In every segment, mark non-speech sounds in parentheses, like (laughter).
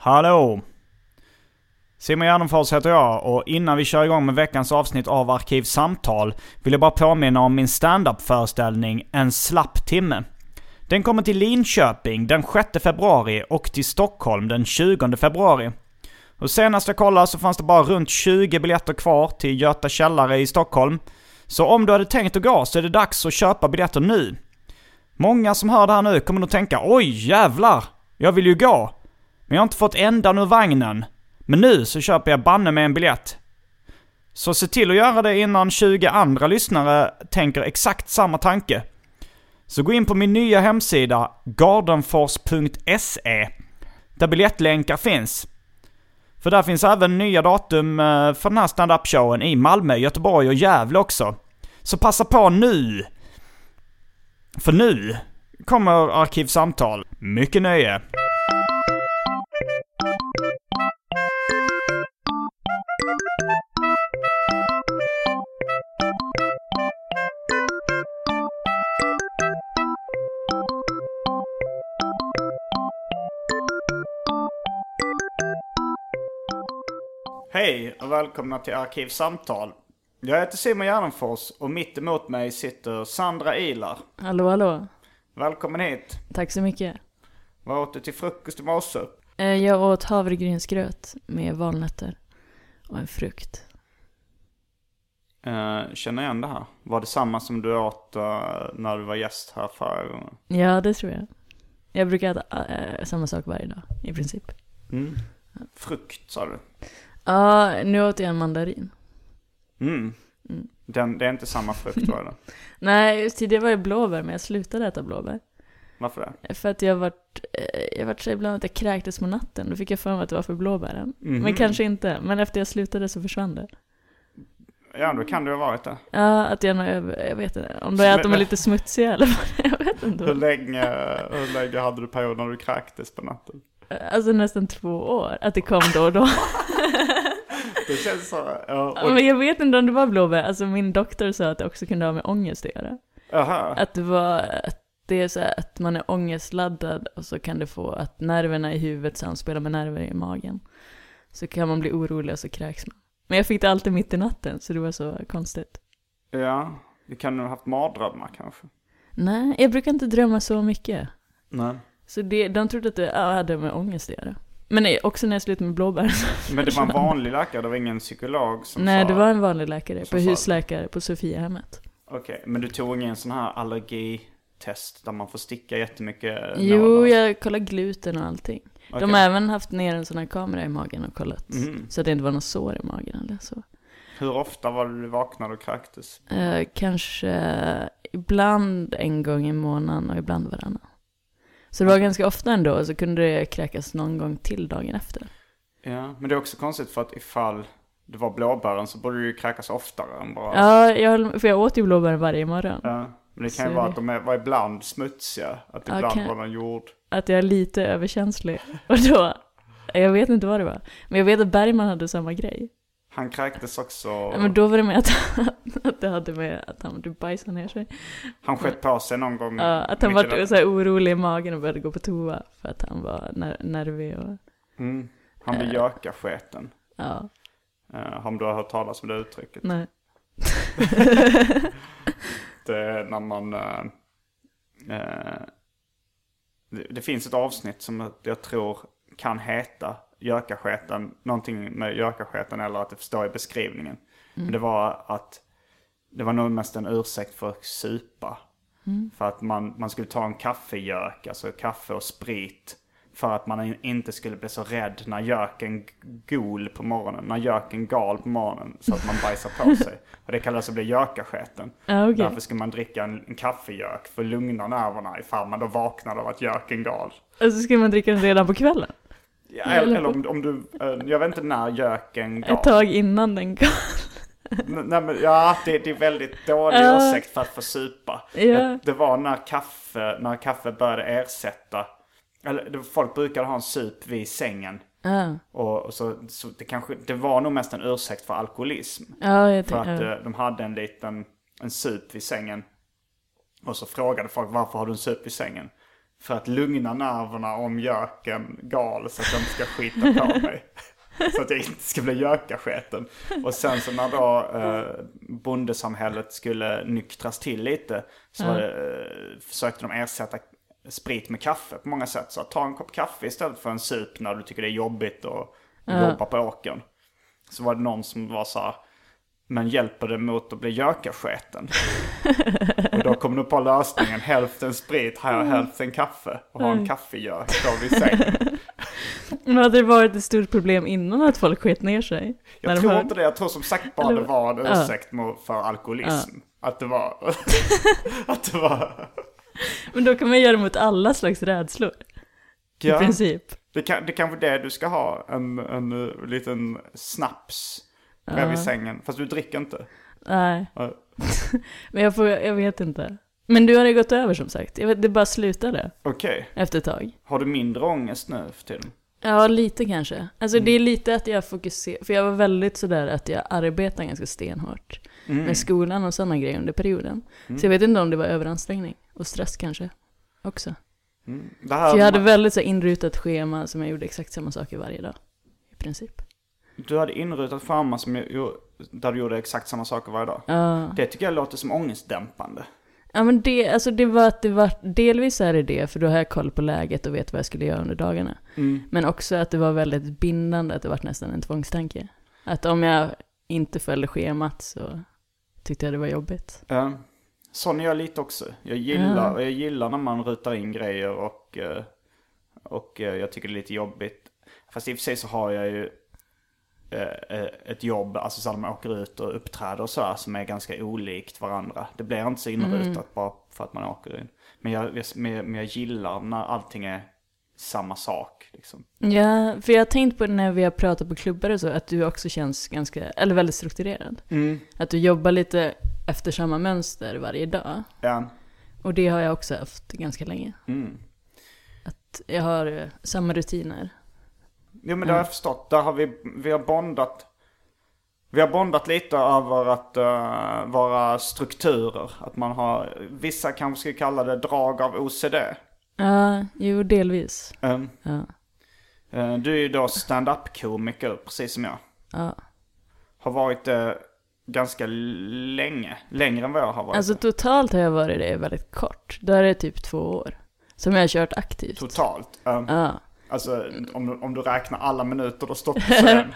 Hallå! Simon Gärdenfors heter jag och innan vi kör igång med veckans avsnitt av Arkivsamtal vill jag bara påminna om min standup-föreställning En slapp timme. Den kommer till Linköping den 6 februari och till Stockholm den 20 februari. Och senast jag kollade så fanns det bara runt 20 biljetter kvar till Göta källare i Stockholm. Så om du hade tänkt att gå så är det dags att köpa biljetter nu. Många som hör det här nu kommer nog tänka oj jävlar, jag vill ju gå. Men jag har inte fått ändan ur vagnen. Men nu så köper jag banne med en biljett. Så se till att göra det innan 20 andra lyssnare tänker exakt samma tanke. Så gå in på min nya hemsida, gardenfors.se, där biljettlänkar finns. För där finns även nya datum eh, för den här stand-up-showen i Malmö, Göteborg och Gävle också. Så passa på nu! För nu kommer Arkivsamtal. Mycket nöje! Hej och välkomna till Arkivsamtal. Jag heter Simon Gärdenfors och mitt emot mig sitter Sandra Ilar. Hallå, hallå. Välkommen hit. Tack så mycket. Vad åt du till frukost i morse? Eh, Jag åt havregrynsgröt med valnötter och en frukt. Uh, känner igen det här. Var det samma som du åt eh, när du var gäst här förra gången? Ja, det tror jag. Jag brukar äta samma sak varje dag, i princip. Mm. Frukt sa du? Ja, nu åt jag en mandarin. Mm. Mm. Den, det är inte samma frukt var det? (laughs) Nej, just tidigare var det blåbär, men jag slutade äta blåbär. Varför det? För att jag vart, eh, jag vart så ibland att jag kräktes på natten. Då fick jag för mig att det var för blåbären. Mhm. Men kanske inte. Men efter jag slutade så försvann det. Ja, då kan det ha varit det. Ja, att jag, nog- jag vet inte. Om då att de är lite smutsiga eller vad (laughs) Jag vet inte. Hur länge, hur länge hade du period när du kräktes på natten? Alltså nästan två år. Att det kom då och då. (laughs) Det känns så. Ja, och, Men jag vet inte om det var blåbär. Alltså min doktor sa att det också kunde ha med ångest att göra. aha. Att det var, att det är så här att man är ångestladdad och så kan det få att nerverna i huvudet samspelar med nerver i magen. Så kan man bli orolig och så kräks man. Men jag fick det alltid mitt i natten, så det var så konstigt. Ja, du kan ha haft mardrömmar kanske. Nej, jag brukar inte drömma så mycket. Nej. Så det, de trodde att det hade med ångest att göra. Men nej, också när jag slutade med blåbär. (laughs) Men det var en vanlig läkare, det var ingen psykolog som Nej, sa... det var en vanlig läkare på husläkare på Sofiahemmet. Okej, men du tog ingen sån här allergitest där man får sticka jättemycket Jo, jag kollade gluten och allting. De Okej. har även haft ner en sån här kamera i magen och kollat. Mhm. Så att det inte var något sår i magen eller så. Hur ofta var du vaknade och kräktes? Eh, kanske ibland en gång i månaden och ibland varannan. Så det var ganska ofta ändå, och så kunde det kräkas någon gång till dagen efter. Ja, men det är också konstigt för att ifall det var blåbären så borde du ju kräkas oftare än bara... Ja, jag, för jag åt ju blåbär varje morgon. Ja, Men det kan ju Så vara det- att de är, var ibland smutsiga. Att Ja, ibland kan- var de jord. Att jag är lite överkänslig. (laughs) Och då, jag vet inte vad det var. Men jag vet att Bergman hade samma grej. Han kräktes också. Ja, men då var det med att, att det hade med att han du bajsade ner sig. Han skett på sig någon gång. Ja, att han var så här orolig i magen och började gå på toa för att han var ner- nervig och Mm. Han blir Eh. gökasketen. ja, Uh, om du har hört talas om det uttrycket. nej. (laughs) Det är när man... eh, eh, det, det finns ett avsnitt som jag tror kan heta gökasketen, någonting med gökasketen eller att det står i beskrivningen. Men det var att det var nog mest en ursäkt för att supa. För att man, man skulle ta en kaffegök, alltså kaffe och sprit. För att man in- inte skulle bli så rädd när göken gol på morgonen. När göken gal på morgonen så att man (laughs) bajsar på sig. Och det kallas att bli gökasketen. Ja, okej. Därför ska man dricka en, en kaffegök för att lugna nerverna ifall man då vaknar av att göken gal. Och så ska man dricka den redan på kvällen? Ja, eller om, om du, eh, jag vet inte när göken gal. Ett tag innan den. N- Nej, men, ja, det, det är väldigt dålig Ja. ursäkt för att få supa. Ja. Det, det var när kaffe, när kaffe började ersätta, eller folk brukade ha en sup vid sängen. Ja, Och, och så, så det kanske, det var nog mest en ursäkt för alkoholism. jag För att eh, de hade en liten, en sup vid sängen. Och så frågade folk varför har du en sup vid sängen? För att lugna nerverna om göken gal så att de ska skita på (laughs) mig. Så att jag inte ska bli gökasketen. Och sen så när då eh, bondesamhället skulle nyktras till lite så det, eh, försökte de ersätta sprit med kaffe på många sätt. Så att ta en kopp kaffe istället för en sup när du tycker det är jobbigt och jobba på åkern. Så var det någon som var så här, men hjälper det mot att bli gökasketen? och då kom de på lösningen, hälften sprit, här hälften kaffe. Och ha en kaffegök då vid sängen. (laughs) Men hade det varit ett stort problem innan att folk sket ner sig? Jag de tror hör- inte det, jag tror som sagt bara Eller- det var en ursäkt för alkoholism. Att det var, (laughs) att det var, Men då kan man göra det mot alla slags rädslor. I ja, princip. det, kan, det kanske är det du ska ha, en, en uh, liten snaps bredvid sängen. Fast du dricker inte. Nej, Ja. (laughs) men jag, får, jag vet inte. Men du har ju gått över som sagt. Jag vet, det bara slutade Okej, efter ett tag. har du mindre ångest nu för tiden? Ja, lite kanske. Alltså det är lite att jag fokuserar, för jag var väldigt sådär att jag arbetar ganska stenhårt med skolan och sådana grejer under perioden. Så jag vet inte om det var överansträngning och stress kanske också. Det här, För jag hade väldigt så här, inrutat schema som jag gjorde exakt samma saker varje dag. I princip. Du hade inrutat schema som jag, där du gjorde exakt samma saker varje dag. Ja. Det tycker jag låter som ångestdämpande. Ja men det, alltså det var att det var, delvis är det det, för då har jag koll på läget och vet vad jag skulle göra under dagarna. Men också att det var väldigt bindande, att det var nästan en tvångstanke. Att om jag inte följde schemat så tyckte jag det var jobbigt. Uh, sån är jag lite också. Jag gillar, Ja. jag gillar när man rutar in grejer och, eh, och eh, jag tycker det är lite jobbigt. Fast i och för sig så har jag ju ett jobb, alltså så att man åker ut och uppträder och så här, som är ganska olikt varandra. Det blir inte så inrutat bara för att man åker in. Men jag, men jag, gillar när allting är samma sak. Liksom. Ja, för jag har tänkt på det när vi har pratat på klubbar och så, att du också känns ganska, eller väldigt strukturerad. Att du jobbar lite efter samma mönster varje dag. Ja. Och det har jag också haft ganska länge. Att jag har eh, samma rutiner. Jo men det har jag förstått. Där har vi, vi har bondat. Vi har bondat lite över att uh, vara strukturer. Att man har, vissa kanske skulle kalla det drag av OCD. Ja, jo delvis. Um, Ja, eh, du är ju då stand-up-komiker precis som jag. ja. Har varit det ganska länge. Längre än vad jag har varit Alltså totalt har jag varit det väldigt kort. Då är det typ två år. Som jag har kört aktivt. Totalt. Um, Ja. Alltså om, du- om du räknar alla minuter har stått på (laughs) scen.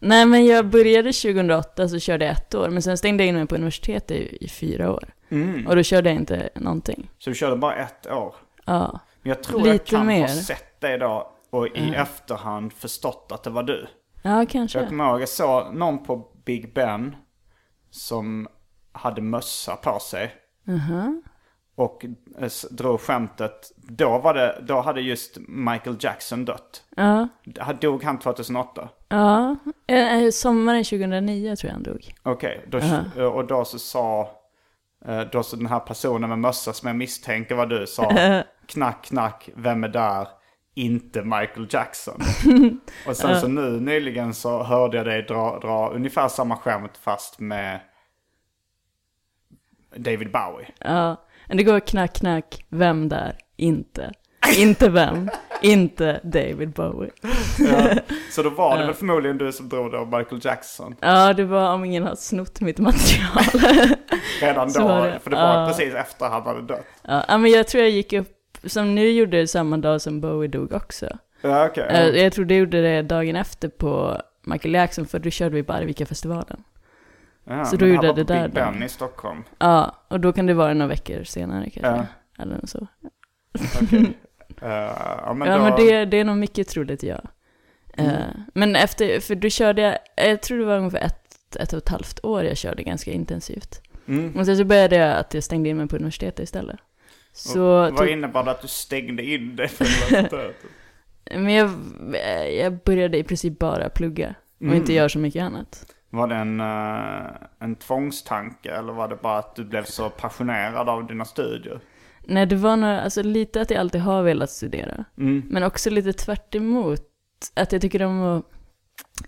Nej men jag började 2008 så körde jag ett år. Men sen stängde jag in mig på universitetet i, i fyra år. Mm. Och då körde jag inte någonting. Så du körde bara ett år. Ja. Men jag tror jag Lite kan mer. ha sett dig då och i efterhand förstått att det var du. Ja, Jag kanske. kommer ihåg, jag såg någon på Big Ben som hade mössa på sig. Mhm. Och eh, drog skämtet. Då, var det, då hade just Michael Jackson dött. Ja. Dog han 2008? Ja. Eh, eh, sommaren 2009 tror jag han dog. Okej, då, Aha. eh, och då så sa... Då så den här personen med mössa som jag misstänker var du sa (laughs) knack knack, vem är där? Inte Michael Jackson. (laughs) och sen så nu nyligen så hörde jag dig dra, dra ungefär samma skämt fast med David Bowie. Ja. Men det går knack knack, vem där? Inte. Inte vem? inte David Bowie. Ja. (laughs) Så då var det väl förmodligen du som drog av Michael Jackson. Ja, det var om ingen har snott mitt material. (laughs) Redan då, det. för det var Ja. precis efter han hade dött. ja, men jag tror jag gick upp, som nu gjorde det samma dag som Bowie dog också. Ja, okej. Eh, ja. Jag tror du gjorde det dagen efter på Michael Jackson, för då körde vi på Arvika-festivalen. Ja, så då gjorde jag det där Big. Ben i Stockholm. Ja, och då kan det vara några veckor senare kanske. Ja. Eller så. Okej. (laughs) Eh, ja, men ja, då... men det, det är nog mycket troligt ja. Eh, Mm. men efter, för då körde jag, jag tror det var ungefär ett, ett och ett halvt år jag körde ganska intensivt. Mm. Och sen så började jag att jag stängde in mig på universitetet istället. Så, Vad tog, innebar det att du stängde in dig på universitetet? (laughs) men jag, jag började i princip bara plugga och Mm. inte göra så mycket annat. Var det en, eh, en tvångstanke eller var det bara att du blev så passionerad av dina studier? Nej, det var nog, alltså lite att jag alltid har velat studera. Mm. Men också lite tvärt emot att jag tycker om att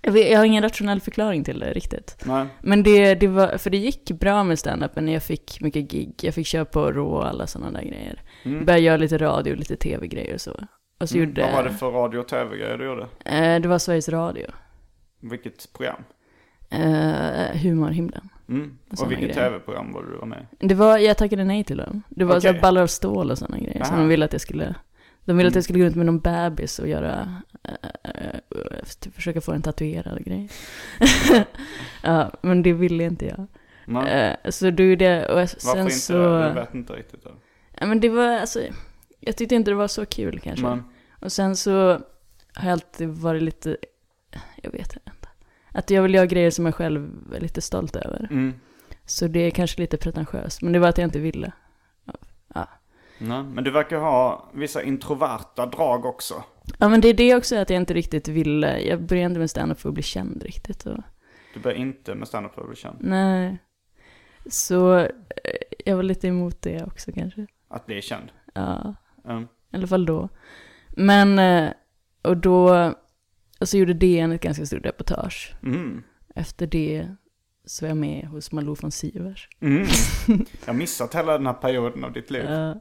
jag, vet, jag har ingen rationell förklaring till det riktigt. Nej. Men det, det var, för det gick bra med stand-upen jag fick mycket gig. Jag fick köra på Rå och alla sådana där grejer. Mm. Började göra lite radio och lite tv-grejer och så. Och så Mm. gjorde Vad var det för radio och tv-grejer du gjorde? eh, det var Sveriges Radio. Vilket program? Eh, humorhimlen. Mm. Och vilket tv-program var du var med? Det var, jag tackade nej till dem. Det var så Okej. här ballar av stål och sådana grejer. Så Aha. de ville att jag skulle, de ville att Mm. jag skulle gå runt med någon bebis och göra, eh, eh, typ försöka få en tatuerad grej. (laughs) ja, men det ville inte jag. Eh, så då gjorde jag, och Varför sen inte så... det? Du vet inte riktigt. det. Ja, men det var, alltså, jag tyckte inte det var så kul kanske. Men, Och sen så har jag alltid varit lite, jag vet inte. Att jag vill göra grejer som jag själv är lite stolt över. mm. Så det är kanske lite pretentiöst, men det var att jag inte ville. Nej. Men du verkar ha vissa introverta drag också. Ja men det är det också att jag inte riktigt ville, jag började inte med stand-up för att bli känd riktigt. Och, Du börjar inte med stand-up för att bli känd. nej. Så eh, jag var lite emot det också kanske. Att bli känd. Ja, Mm. i alla fall då. Men, eh, och då, och så gjorde DN ett ganska stort reportage. Mm. Efter det så var jag med hos Malou von Sivers. Mm. (laughs) Jag har missat hela den här perioden av ditt liv. Ja.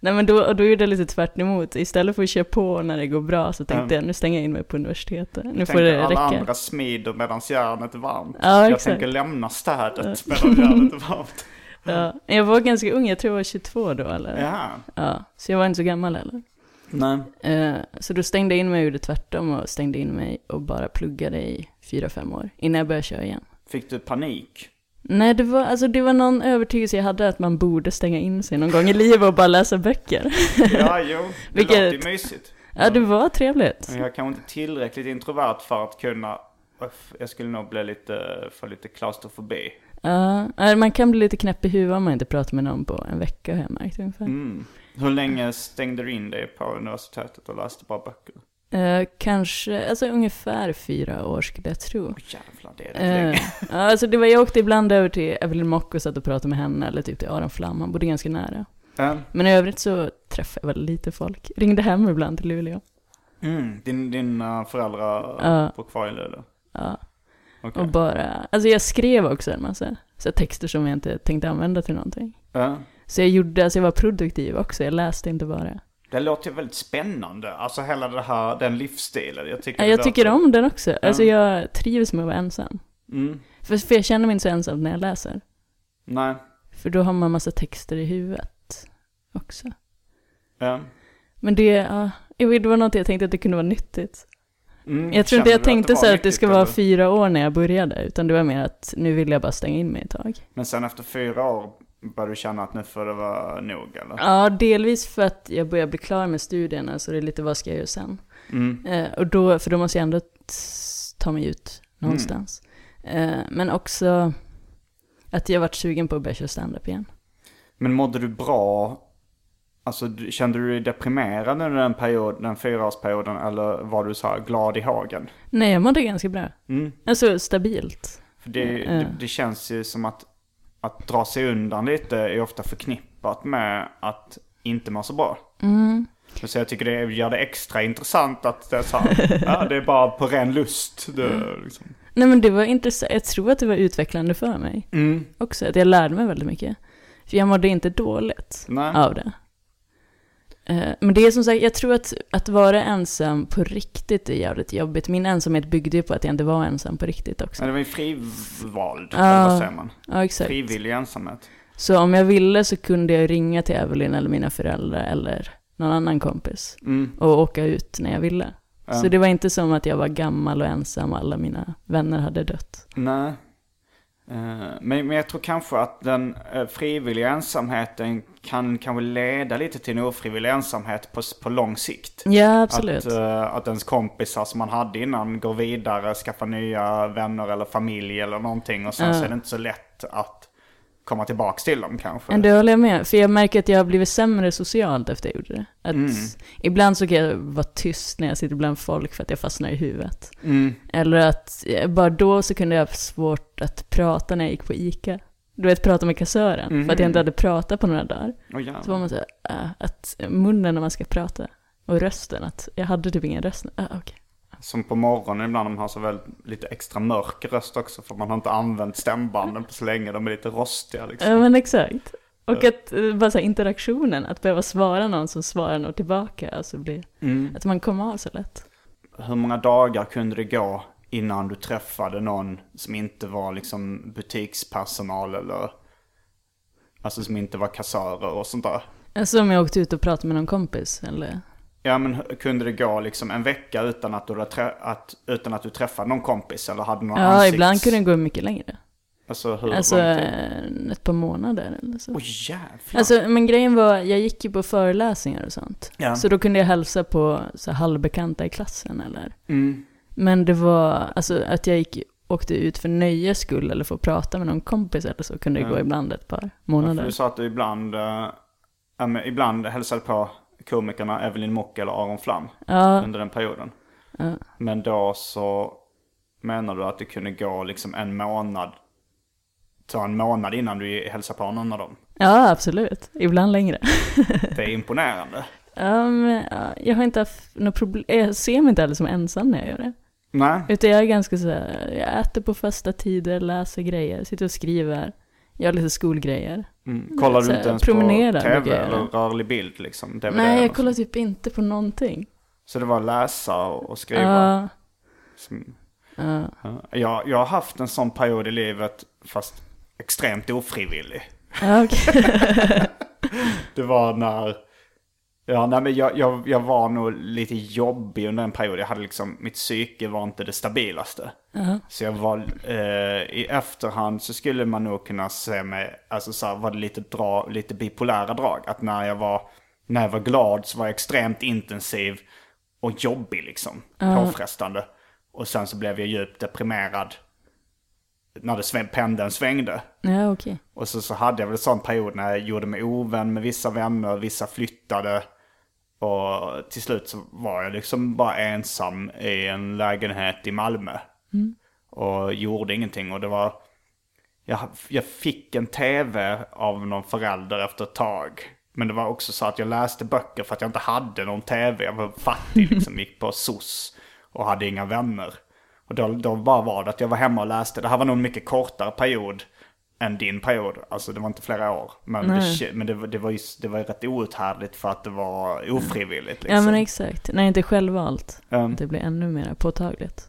Nej men då, då gjorde jag lite tvärt emot. Istället för att köra på när det går bra så tänkte Ja. jag nu stänger jag in mig på universitetet. Nu Jag får det alla räcka. andra smider medan järnet är varmt. Ja, jag exakt. tänker lämna städet medan järnet är (laughs) varmt. Ja. Jag var ganska ung, jag tror jag var 22 då eller? Jaha. Ja, så jag var inte så gammal heller. Nej. Eh, så då stängde jag in mig och gjorde tvärtom och stängde in mig och bara pluggade i fyra fem år innan jag började köra igen. Fick du panik? Nej, det var, alltså, det var någon övertygelse jag hade att man borde stänga in sig någon gång i livet och bara läsa böcker. Ja, jo. (laughs) Det Vilket- låter mysigt. Ja, det var trevligt. Men jag är kanske inte tillräckligt introvert för att kunna... Jag skulle nog bli lite, få lite klaustrofobi. Ja, ja, man kan bli lite knäpp i huvudet om man inte pratar med någon på en vecka har jag märkt ungefär. Mm. Hur länge stängde du in dig på universitetet och läste bara böcker? Eh, kanske, alltså ungefär fyra år skulle jag tro. Åh jävlar, det är rätt Eh, länge. (laughs) ja, alltså det var, jag åkte ibland över till Evelyn Mock och satt och pratade med henne, eller typ till Aron Flam, han bodde ganska nära. Ja. Men i övrigt så träffade jag väl lite folk. Ringde hem ibland till Luleå. Mm. Din, dina föräldrar Ja. bor kvar i Luleå? Ja, Okej. och bara, alltså jag skrev också en massa så texter som jag inte tänkte använda till någonting. Ja. Så jag gjorde, alltså jag var produktiv också, jag läste inte bara. Det låter ju väldigt spännande. Alltså hela det här, den livsstilen. Jag tycker, Ja, jag tycker om den också. Alltså Ja. jag trivs med att vara ensam. Mm. För, för jag känner mig inte så ensam när jag läser. Nej. För då har man massa texter i huvudet också. Ja. Men det, ja, det var något jag tänkte att det kunde vara nyttigt. Mm. Jag tror inte jag tänkte så att det ska vara fyra år när jag började, utan det var mer att nu vill jag bara stänga in mig ett tag. Men sen efter fyra år började du känna att nu får det vara nog eller? Ja, delvis för att jag börjar bli klar med studierna, så det är lite vad ska jag göra sen? Mm. Eh, och då, för då måste jag ändå ta mig ut någonstans. Eh, men också att jag varit sugen på att börja köra stand-up igen. Men mådde du bra? Alltså kände du dig deprimerad under den, period, den fyraårsperioden eller var du så glad i hagen? Nej, jag mådde ganska bra. Mm. Alltså stabilt. För det, Ja. det, det känns ju som att, att dra sig undan lite är ofta förknippat med att inte må så bra. Mm. Så jag tycker det gör det extra intressant att det är så här, (laughs) ja, det är bara på ren lust. Det, liksom. Nej men det var intressant, jag tror att det var utvecklande för mig mm. också, att jag lärde mig väldigt mycket. För jag mådde inte dåligt Nej. av det. Eh, Men det är som sagt, jag tror att, att vara ensam på riktigt är jävligt jobbigt. Min ensamhet byggde ju på att jag inte var ensam på riktigt också. Men det var ju frivald, Ja. eller vad säger man? Ja, exakt. Frivillig ensamhet. Så om jag ville så kunde jag ringa till Evelyn eller mina föräldrar eller någon annan kompis Mm. och åka ut när jag ville. Så det var inte som att jag var gammal och ensam och alla mina vänner hade dött. Nej. Eh, Men, men jag tror kanske att den eh, frivilliga ensamheten kan kanske leda lite till en ofrivillig ensamhet på, på lång sikt. Ja, absolut. Att, eh, att ens kompisar som man hade innan går vidare, skaffar nya vänner eller familj eller någonting. Och sen så är det inte så lätt att komma tillbaks till dem kanske. Men det håller jag med. För jag märker att jag har blivit sämre socialt efter jag gjorde det. Att Mm. Ibland så kan jag vara tyst när jag sitter bland folk för att jag fastnar i huvudet. Mm. Eller att eh, bara då så kunde jag ha svårt att prata när jag gick på ICA. Du vet, prata med kassören. För att jag inte hade pratat på några dagar. Jävlar. Så var man så här, äh, att munnen när man ska prata. Och rösten, att jag hade typ ingen röst. Ah, okej. Som på morgonen ibland, de har så väldigt lite extra mörk röst också. För man har inte använt stämbanden på så länge, de är lite rostiga liksom. Ja men exakt. Och att eh, bara så här, interaktionen, att behöva svara någon som svarar något tillbaka. Alltså blir, Mm. att man kommer av så lätt. Hur många dagar kunde det gå innan du träffade någon som inte var liksom butikspersonal eller Alltså som inte var kassörer och sånt där. Alltså om jag åkte ut och pratade med någon kompis eller? Ja men kunde det gå liksom en vecka utan att du, att, utan att du träffade någon kompis eller hade någon Ja, ansikts... ibland kunde det gå mycket längre. Alltså hur Alltså eh, ett par månader eller så. Åh jävlar. Alltså, men grejen var, jag gick ju på föreläsningar och sånt. Ja. Så då kunde jag hälsa på så halvbekanta i klassen eller. Mm. Men det var, alltså att jag gick, åkte ut för nöjes skull eller för att prata med någon kompis eller så kunde det Ja. gå ibland ett par Ja, månader. för du sa att du ibland, ja, men ibland hälsade på komikerna Evelyn Mock eller Aron Flam Ja, under den perioden. ja. Men då så menar du att det kunde gå liksom en månad, ta en månad innan du hälsade på någon av dem. ja, absolut. Ibland längre. (laughs) Det är imponerande. Ja, ja, jag har inte haft något problem, jag ser mig inte heller som ensam när jag gör det. Nej. Utan jag är ganska så här, jag äter på fasta tider, läser grejer, sitter och skriver, gör lite skolgrejer. Mm. Kollar du inte ens på tv eller rörlig bild liksom? DVD Nej, jag kollar typ inte på någonting. Så det var läsa och, skriva? Ja, Som, ja. jag, jag har haft en sån period i livet, fast extremt ofrivillig. Okej. (laughs) Det var när... Ja, nej, men jag, jag, jag var nog lite jobbig under en period. Jag hade liksom, mitt psyke var inte det stabilaste. Ja. Så jag var, eh, i efterhand så skulle man nog kunna se mig, alltså så här, var det lite, dra, lite bipolära drag. Att när jag var, när jag var glad så var jag extremt intensiv och jobbig liksom. Påfrestande. Och sen så blev jag djupt deprimerad när det sväng, pendeln svängde. ja okej. Och så, så hade jag väl en sån period när jag gjorde mig ovän med vissa vänner, vissa flyttade. Och till slut så var jag liksom bara ensam i en lägenhet i Malmö. Och gjorde ingenting. Och det var... Jag, jag fick en tv av någon förälder efter ett tag. Men det var också så att jag läste böcker för att jag inte hade någon tv. Jag var fattig (laughs) liksom, gick på SOS och hade inga vänner. Och då, då bara var det att jag var hemma och läste. Det här var nog en mycket kortare period än din period. Alltså det var inte flera år. Men, det, men det, var- det, var ju, det var ju rätt outhärdligt för att det var ofrivilligt. Liksom. Ja men exakt, när det inte självvalt. Um, Det blir ännu mer påtagligt.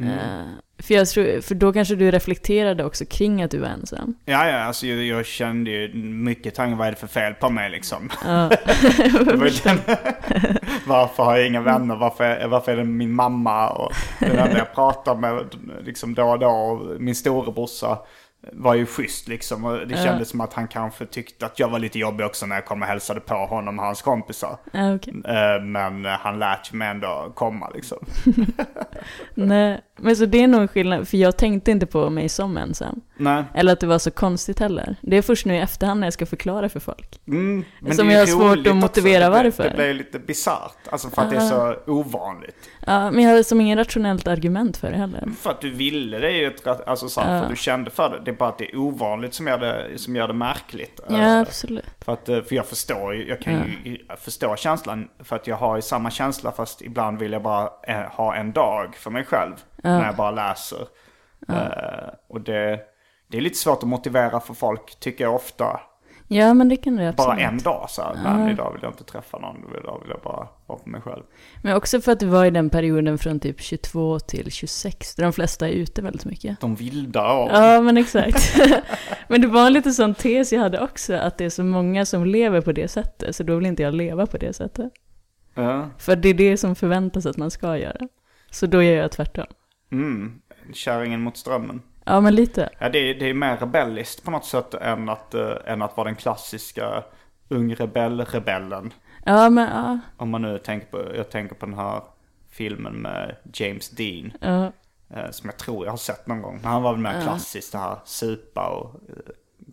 Mm. Eh, för, jag tror, för då kanske du reflekterade också kring att du var ensam. ja, ja, alltså jag, jag kände ju mycket tankar, vad är det för fel på mig liksom? Ja. (laughs) Den, (laughs) varför har jag inga vänner? Varför är, varför är det min mamma? Och den enda jag pratar med liksom då och då. Och min storebrorsa var ju schysst liksom. Och det kändes som att han kanske tyckte att jag var lite jobbig också när jag kom och hälsade på honom och hans kompisar. Ja, okej. Eh, Men han lät mig ändå komma liksom. (laughs) Nej, men så det är nog en skillnad, för jag tänkte inte på mig som ensam. Nej. Eller att det var så konstigt heller. Det är först nu i efterhand när jag ska förklara för folk. Mm, men Som det jag har svårt att motivera också. Det- varför. Det blir lite bisarrt. Alltså för att det är så ovanligt. Ja, men jag hade som ingen rationellt argument för det heller. För att du ville det är ju ett, rat- alltså så för att du kände för det. Det är bara att det är ovanligt som gör det, som gör det märkligt. Ja, Eh, absolut. För, att, eh, för jag förstår jag kan ju förstå känslan. För att jag har ju samma känsla fast ibland vill jag bara eh, ha en dag för mig själv. När jag bara läser. Eh, och det, det är lite svårt att motivera för folk tycker jag ofta. Ja, men det kan det absolut. Bara en dag så här, men idag vill jag inte träffa någon. Idag vill jag bara vara på mig själv. Men också för att det var i den perioden från typ 22 till 26, där de flesta är ute väldigt mycket. De vilda år. Ja, men exakt. (laughs) men det var en lite sån tes jag hade också, att det är så många som lever på det sättet, så då vill inte jag leva på det sättet. Ja. För det är det som förväntas att man ska göra. Så då gör jag tvärtom. Mm. Kärringen mot strömmen. Ja, men lite. Ja, det är, det är mer rebelliskt på något sätt än att, eh, än att vara den klassiska ung rebell-rebellen. Ja, men ja. Om man nu tänker på, jag tänker på den här filmen med James Dean. ja. Eh, som jag tror jag har sett någon gång. Men han var väl mer Ja. klassiskt det här supa och eh,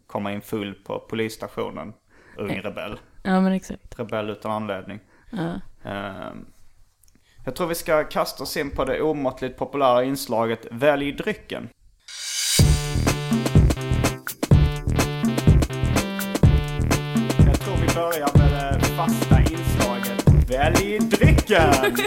komma in full på polisstationen. Ung rebell. Ja, men exakt. Rebell utan anledning. Ja. Eh, jag tror vi ska kasta oss in på det omåttligt populära inslaget Välj drycken. Börjar med det fasta inslaget Välj drycken!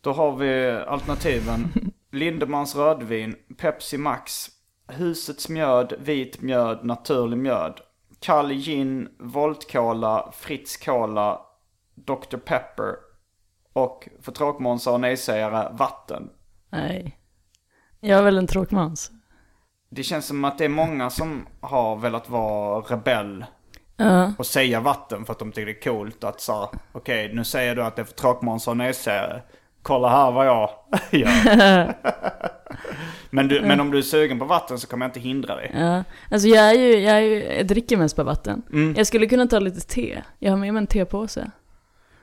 Då har vi alternativen Lindemans rödvin, Pepsi Max, Husets mjöd, vit mjöd, naturlig mjöd, Kall gin, Volt Cola, Fritz Cola, Dr Pepper och för tråkmånsar och nejsägare vatten. Nej. Jag är väl en tråkmåns. Det känns som att det är många som har velat vara rebell Och säga vatten för att de tycker det är coolt att så okej nu säger du att det är för tråkmånsar och nejsägare. Kolla här vad jag (laughs) gör. men, du, men om du är sugen på vatten så kommer jag inte hindra dig. Ja. Alltså jag är ju, jag, är ju, jag dricker mest på vatten. Mm. Jag skulle kunna ta lite te. Jag har med mig en tepåse.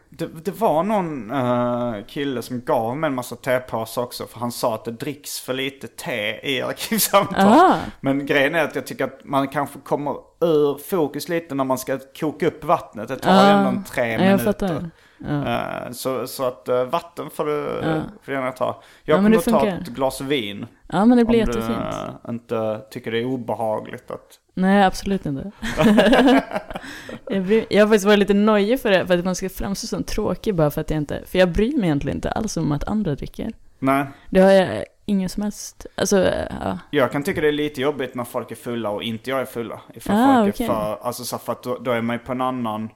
Det, det var någon eh, kille som gav mig en massa tepåsar också för han sa att det dricks för lite te i arkivsamtal. Aha. Men grejen är att jag tycker att man kanske kommer ur fokus lite när man ska koka upp vattnet. Det tar Ah. ändå en tre Ja, minuter. Ja. Eh, så, så att eh, vatten får du, Ja. får du gärna ta. Jag Ja, kommer ta ett glas vin. ja, men det blir om du jättefint. inte tycker det är obehagligt att... Nej, absolut inte. (laughs) jag, bryr, jag har faktiskt varit lite nojig för det, för att man ska framstå som tråkig bara för att jag inte, för jag bryr mig egentligen inte alls om att andra dricker. Nej, Det har jag ingen som helst, alltså, ja. jag kan tycka det är lite jobbigt när folk är fulla och inte jag är fulla. Ifall Ah, folk okej. är för, alltså så för att då, då är man ju på en annan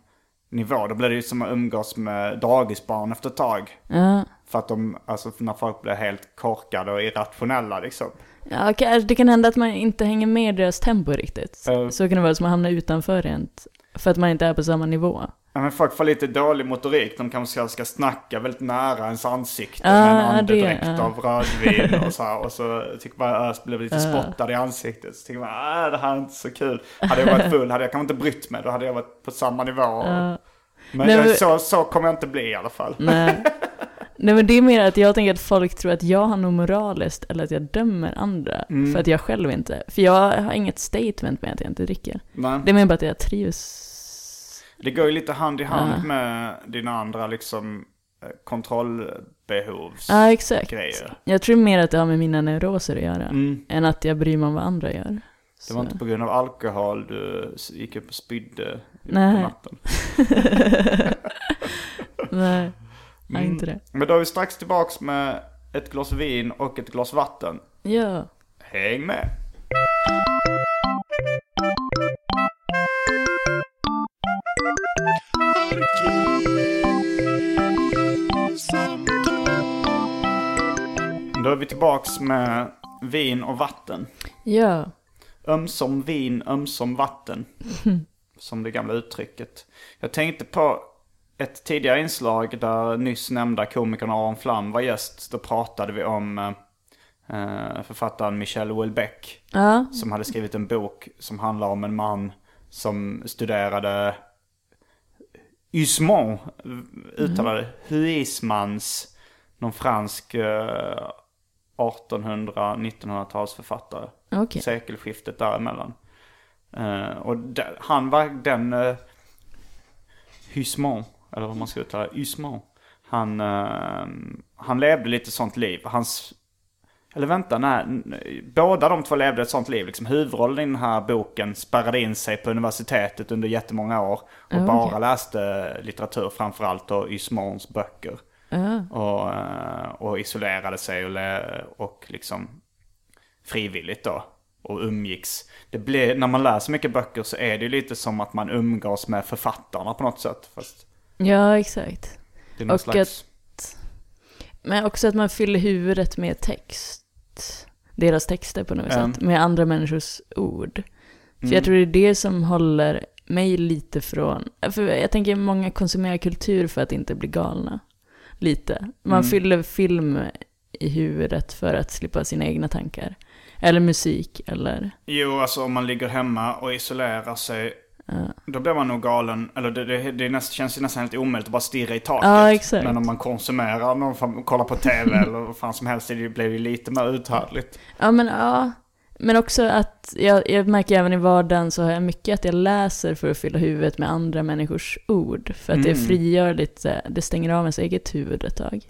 nivå. Då blir det ju som att umgås med dagisbarn efter ett tag. Ja, För att de, alltså när folk blir helt korkade och irrationella liksom. Ja okej, det kan hända att man inte hänger med i deras tempo riktigt. Ja. Så kan det vara som att hamna utanför rent, för att man inte är på samma nivå. Ja, men folk får lite dålig motorik. De kanske ska, snacka väldigt nära ens ansikte Ja, med en andedräkt ja. av rödvin och så här. Och så tycker man att blir lite spottad i ansiktet. Så tycker man att det här är inte så kul. Hade jag varit full hade jag kanske inte brytt mig. Då hade jag varit på samma nivå. Ja. Men Nej, jag, så, så kommer jag inte bli i alla fall. Nej. (laughs) Nej men det är mer att jag tänker att folk tror att jag har något moraliskt eller att jag dömer andra. Mm. För att jag själv inte. För jag har inget statement med att jag inte dricker. Nej. Det är mer bara att jag trivs. Det går ju lite hand i hand Ja. med dina andra liksom eh, kontrollbehovs Ja exakt. grejer. Jag tror mer att det har med mina neuroser att göra. Mm. Än att jag bryr mig om vad andra gör. Det var Så. inte på grund av alkohol du gick upp och spydde Nej. på natten. (laughs) Nej, nej Mm. inte det. Men då är vi strax tillbaks med ett glas vin och ett glas vatten. Ja. Häng med! Då är vi tillbaks med vin och vatten. Ja. Ömsom vin, ömsom vatten. (laughs) Som det gamla uttrycket. Jag tänkte på ett tidigare inslag där nyss nämnda komikern Aron Flam var gäst. Då pratade vi om eh, eh, författaren Michel Houellebecq. Ja. Som hade skrivit en bok som handlar om en man som studerade Huysmans, uttalade Huysmans, någon fransk eh, 1800-1900-talsförfattare Okej. sekelskiftet däremellan. Uh, och han var den uh, Husman, eller vad man ska uttala Husman. Han, eh, han levde lite sånt liv. Hans, eller vänta, nej, båda de två levde ett sånt liv. Liksom, huvudrollen i den här boken spärrade in sig på universitetet under jättemånga år. Och Ja, bara läste litteratur, framförallt då Husmans böcker. Ja. Och, eh, och isolerade sig och, och liksom frivilligt då. Och umgicks. Det blir, när man läser mycket böcker så är det ju lite som att man umgås med författarna på något sätt. Fast ja, exakt. det är någon Och slags... Men också att man fyller huvudet med text. Deras texter på något Mm. sätt. Med andra människors ord. För Mm. jag tror det är det som håller mig lite från, för jag tänker många konsumerar kultur för att inte bli galna. Lite. Man Mm. fyller film i huvudet för att slippa sina egna tankar. Eller musik, eller... Jo, alltså om man ligger hemma och isolerar sig. Då blir man nog galen. Eller det, det, det näst, känns ju nästan helt omöjligt att bara stirra i taket. Ja, exakt. Men om man konsumerar någon form, kollar på tv (laughs) eller vad fan som helst. Det blir ju lite mer uthärdligt. Ja men ja. Men också att jag, jag märker även i vardagen så har jag mycket att jag läser för att fylla huvudet med andra människors ord. För att det Mm. frigör lite, det stänger av ens eget huvud ett tag.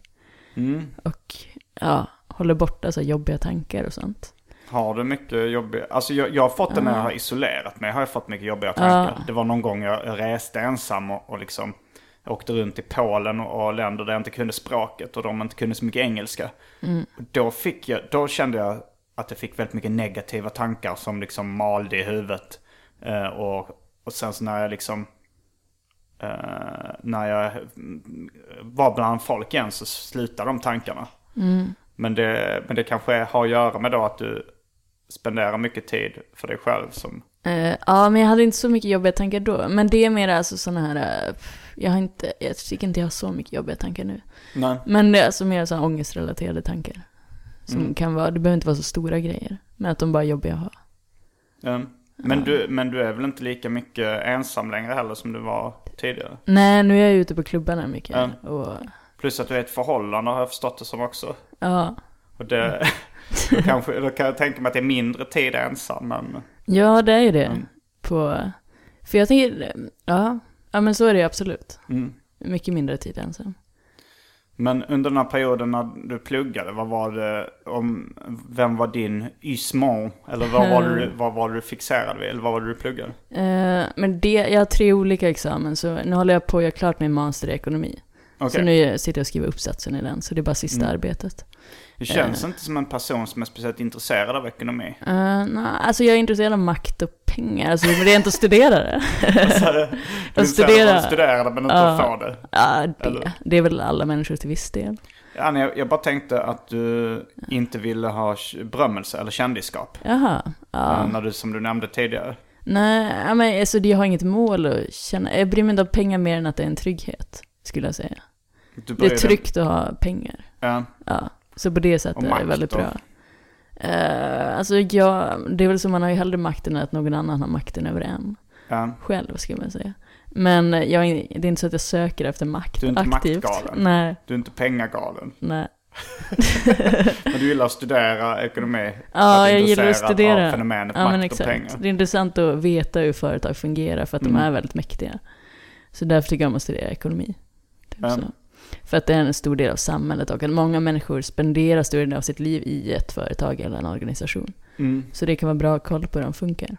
Mm. Och ja, håller borta så jobbiga tankar och sånt. Har du mycket jobbiga... Alltså jag, jag har fått det när jag har isolerat mig. Har jag fått mycket jobbiga tankar. Det var någon gång jag reste ensam och, och liksom åkte runt i Polen och, och länder där jag inte kunde språket och de inte kunde så mycket engelska. Då, fick jag, då kände jag att jag fick väldigt mycket negativa tankar som liksom malde i huvudet. Eh, och, och sen så när jag liksom... eh, när jag mm, var bland folk igen så slutade de tankarna. Men, det, men det kanske har att göra med då att du spenderar mycket tid för dig själv som... Eh, ja, men jag hade inte så mycket jobbiga tankar då. Men det är mer alltså sådana här, pff, jag har inte, jag tycker inte jag har så mycket jobbiga tankar nu. Nej. Men det är alltså mer sådana ångestrelaterade tankar. Som Mm. kan vara, det behöver inte vara så stora grejer. Men att de bara är jobbiga att ha. Mm. Men, du, men du är väl inte lika mycket ensam längre heller som du var tidigare? Nej, nu är jag ute på klubbarna mycket. Ja. Och, Plus att du är ett förhållande har jag förstått det som också. ja. Och det, då, (laughs) kanske, då kan jag tänka mig att det är mindre tid ensam. Men, ja, det är ju det. Mm. På, för jag tänker, ja, ja men så är det ju absolut. mm. Mycket mindre tid ensam. men under den här perioden när du pluggade, vad var det om, vem var din ysmon? Eller vad var, du, (laughs) vad var du fixerad vid? Eller vad var det du pluggade? Eh, men det, jag har tre olika examen, så nu håller jag på att göra klart min master i ekonomi. Okej. Så nu sitter jag och skriver uppsatsen i den, så det är bara sista Mm. arbetet. Du känns inte som en person som är speciellt intresserad av ekonomi. Uh, nej, alltså jag är intresserad av makt och pengar, alltså men det är inte att studera det. Du studera- studerade men inte Ja. att få det. Ja, Eller? det, det är väl alla människor till viss del. Ja, nej, jag, bara tänkte att du inte ville ha berömmelse eller kändisskap. Jaha, ja. Eh, När du, som du nämnde tidigare. Nej, men alltså jag har inget mål att känna. Jag bryr mig inte om pengar mer än att det är en trygghet, skulle jag säga. Du Det är tryggt att ha pengar. Ja. Ja, så på det sättet är det väldigt bra. Uh, alltså jag, det är väl så man har ju hellre makten än att någon annan har makten över en ja. själv, ska man säga. Men jag, det är inte så att jag söker efter makt Du är inte aktivt. maktgalen. Nej, Du är inte pengagalen. nej. (laughs) Men du gillar att studera ekonomi. Ja, Att jag gillar att studera. fenomenet Ja, makt och pengar. Det är intressant att veta hur företag fungerar för att Mm. de är väldigt mäktiga. Så därför tycker jag om att studera ekonomi. Typ Ja. För att det är en stor del av samhället och att många människor spenderar större delen av sitt liv i ett företag eller en organisation. Mm. Så det kan vara bra att kolla på hur de funkar.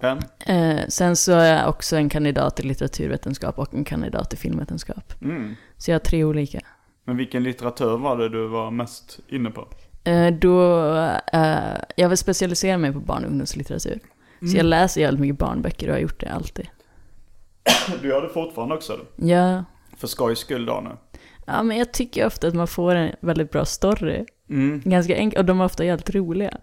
Ja. Eh, sen så är jag också en kandidat i litteraturvetenskap och en kandidat i filmvetenskap. Mm. Så jag har tre olika. Men vilken litteratur var det du var mest inne på? Eh, då, eh, jag vill specialisera mig på barn och ungdomslitteratur. Så jag läser jävligt mycket barnböcker och har gjort det alltid. Du gör det fortfarande också? Då? Ja, För skojs skull då nu? Ja, men jag tycker ofta att man får en väldigt bra story. Mm. Ganska enk- och de är ofta jävligt roliga.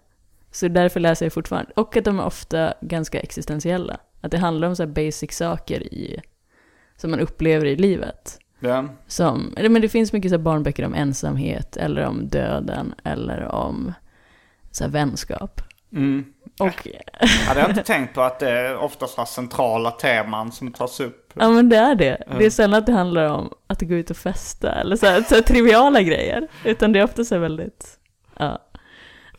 Så därför läser jag fortfarande. Och att de är ofta ganska existentiella. Att det handlar om så här basic saker i, som man upplever i livet. Ja. Som, men det finns mycket så barnböcker om ensamhet, eller om döden, eller om så vänskap. Mm. Och, Hade jag inte tänkt på att det är oftast så här centrala teman som tas upp. ja men det är det. Det är Ja. sällan att det handlar om att gå ut och festa, eller så här, så här triviala grejer. Utan det är ofta så här väldigt, ja.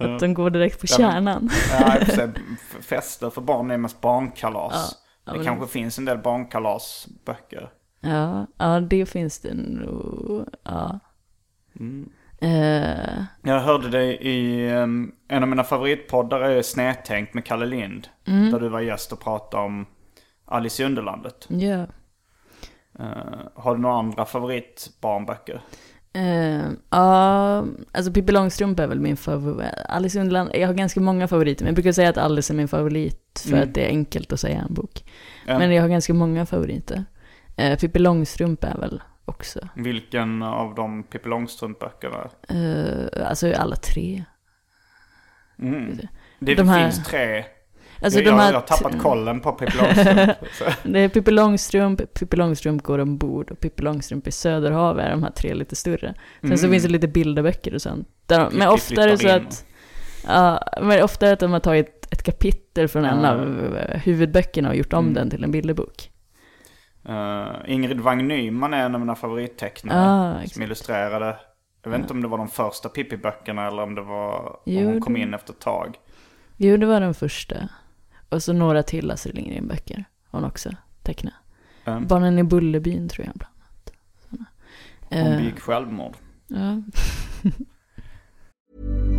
Ja. Att de går direkt på Ja, men- kärnan. Ja, sig, (laughs) f- fester för barn är mest barnkalas. Ja, ja, det men- kanske finns en del barnkalasböcker. Ja, ja det finns det nog. Ja. Mm. Eh, Jag hörde dig i um, en av mina favoritpoddar är Snedtänkt med Kalle Lind. Mm. Där du var gäst och pratade om Alice i Underlandet. ja. Eh, har du några andra favoritbarnböcker? Eh, Ja, alltså Pippi Långstrump är väl min favorit. Alice i Underlandet, jag har ganska många favoriter, men jag brukar säga att Alice är min favorit för Mm. att det är enkelt att säga en bok. Ja. Men jag har ganska många favoriter. Eh, Pippi Långstrump är väl också. Vilken av de Pippi Långstrump-böckerna? Eh, alltså alla tre. Mm. Det De här- finns tre. Alltså jag, här jag har tappat kollen på Pippi Långstrump. så. (laughs) Det är Pippi Långstrump, Pippi Långstrump går ombord och Pippi Långstrump i Söderhavet är de här tre lite större. Sen så Mm. finns det lite bilderböcker och sånt. De- men ofta är det så in. att, ja, men ofta är det att de har tagit ett kapitel från en Ja. av eh, huvudböckerna och gjort om Mm. den till en bilderbok. Eh, Ingrid Wang Nyman är en av mina favorittecknare. Ah, som illustrerade. Jag vet inte om det var de första Pippi-böckerna eller om det var Jo, hon kom in efter ett tag. Jo, det var den första. Och så några till Astrid Lindgren-böcker. Hon också tecknade. Um, Barnen i Bullerbyn tror jag bland annat. Såna. hon Eh, begick självmord. ja. (laughs)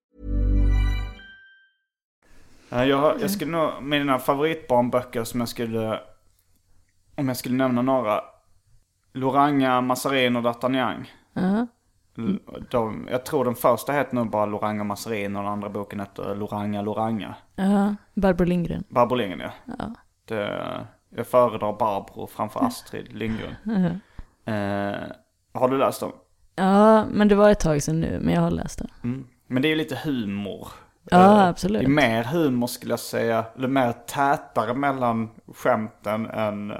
Eh, Jag, jag skulle nog, mina favoritbarnböcker som jag skulle, om jag skulle nämna några. Loranga, Massarin och D'Artagnan. Ja. L- De, jag tror den första heter nog bara Loranga Massarin och den andra boken heter Loranga Loranga. Ja, Barbro Lindgren. Barbro Lindgren ja. Ja. Det, jag föredrar Barbro framför Astrid Lindgren. (laughs) Eh, har du läst dem? Ja, men det var ett tag sedan nu, men jag har läst den. Mm. Men det är ju lite humor. Ja, Eh, absolut. Det är mer humor skulle jag säga. Eller mer tätare mellan skämten än... eh,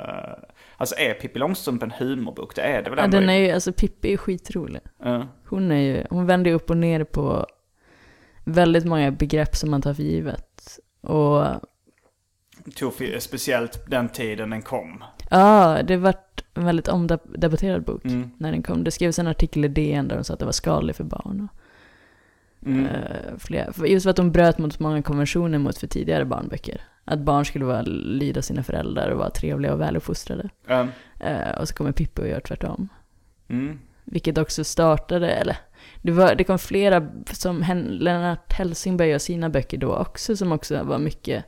alltså är Pippi Långstrump en humorbok? Det är det väl Ja, ändå? den är ju, alltså Pippi är skitrolig. Ja. Hon är ju, hon vänder upp och ner på väldigt många begrepp som man tar för givet. Och Tog för, speciellt den tiden den kom. ja, det vart en väldigt omdebatterad bok Mm. när den kom. Det skrevs en artikel i DN där de sa att det var skadlig för barn. Och, Mm. eh, flera, för just för att de bröt mot många konventioner mot för tidigare barnböcker. Att barn skulle vara, lyda sina föräldrar och vara trevliga och väluppfostrade. Ja. Eh, och så kommer Pippi och gör tvärtom. Mm. Vilket också startade, eller det, var, det kom flera, som Hen- Lennart Hellsingberg gör sina böcker då också, som också var mycket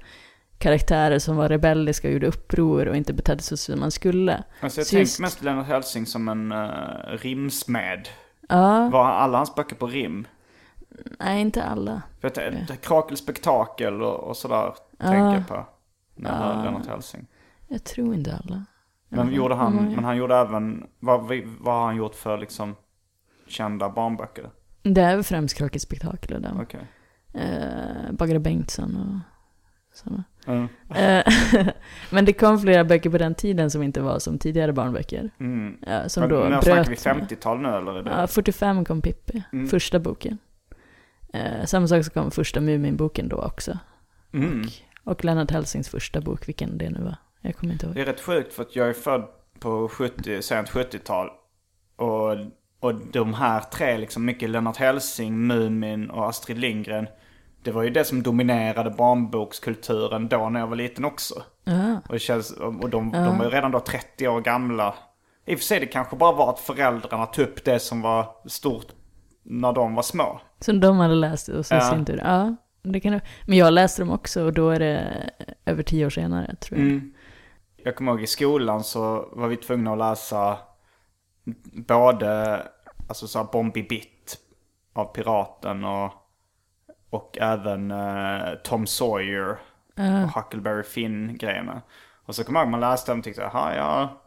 karaktärer som var rebelliska och gjorde uppror och inte betedde sig som man skulle. Alltså jag tänker mest Lennart Hellsing som en uh, rimsmed. Ja, Var alla hans böcker på rim? Nej inte alla. För att det, det krakelspektakel och, och sådär tänker jag på. När Ja. Lennart Hellsing. Jag tror inte alla. Men Ja, gjorde han, många? men han gjorde även, vad, vad har han gjort för liksom kända barnböcker? Det är väl främst Krakelspektakel och den. Okej. Eh, Bagare Bengtsson och sådana. Mm. Eh, (laughs) Men det kom flera böcker på den tiden som inte var som tidigare barnböcker. Mm. Ja, som Men då när bröt. vi 50-tal nu eller? Ja, 45 kom Pippi, Mm. första boken. Eh, samma sak så kom första Muminboken då också. Mm. Och Lennart Hellsings första bok, vilken det nu var. Jag kommer inte ihåg. Det är rätt sjukt för att jag är född på 70, sent 70-tal. Och, och de här tre, liksom mycket Lennart Hellsing, Mumin och Astrid Lindgren. Det var ju det som dominerade barnbokskulturen då när jag var liten också. Ja, Och, det känns, och de, de var ju redan då 30 år gamla. I och för sig det kanske bara var att föräldrarna tog upp det som var stort när de var små. Som de hade läst och så Ja. sin tur. Ja, det kan. Men jag läste dem också och då är det över tio år senare tror jag. Mm. Jag kommer ihåg i skolan så var vi tvungna att läsa både alltså så här Bombi Bitt av Piraten och, och även eh, Tom Sawyer och Huckleberry Finn-grejerna. Och så kommer jag ihåg man läste dem och tyckte, ja,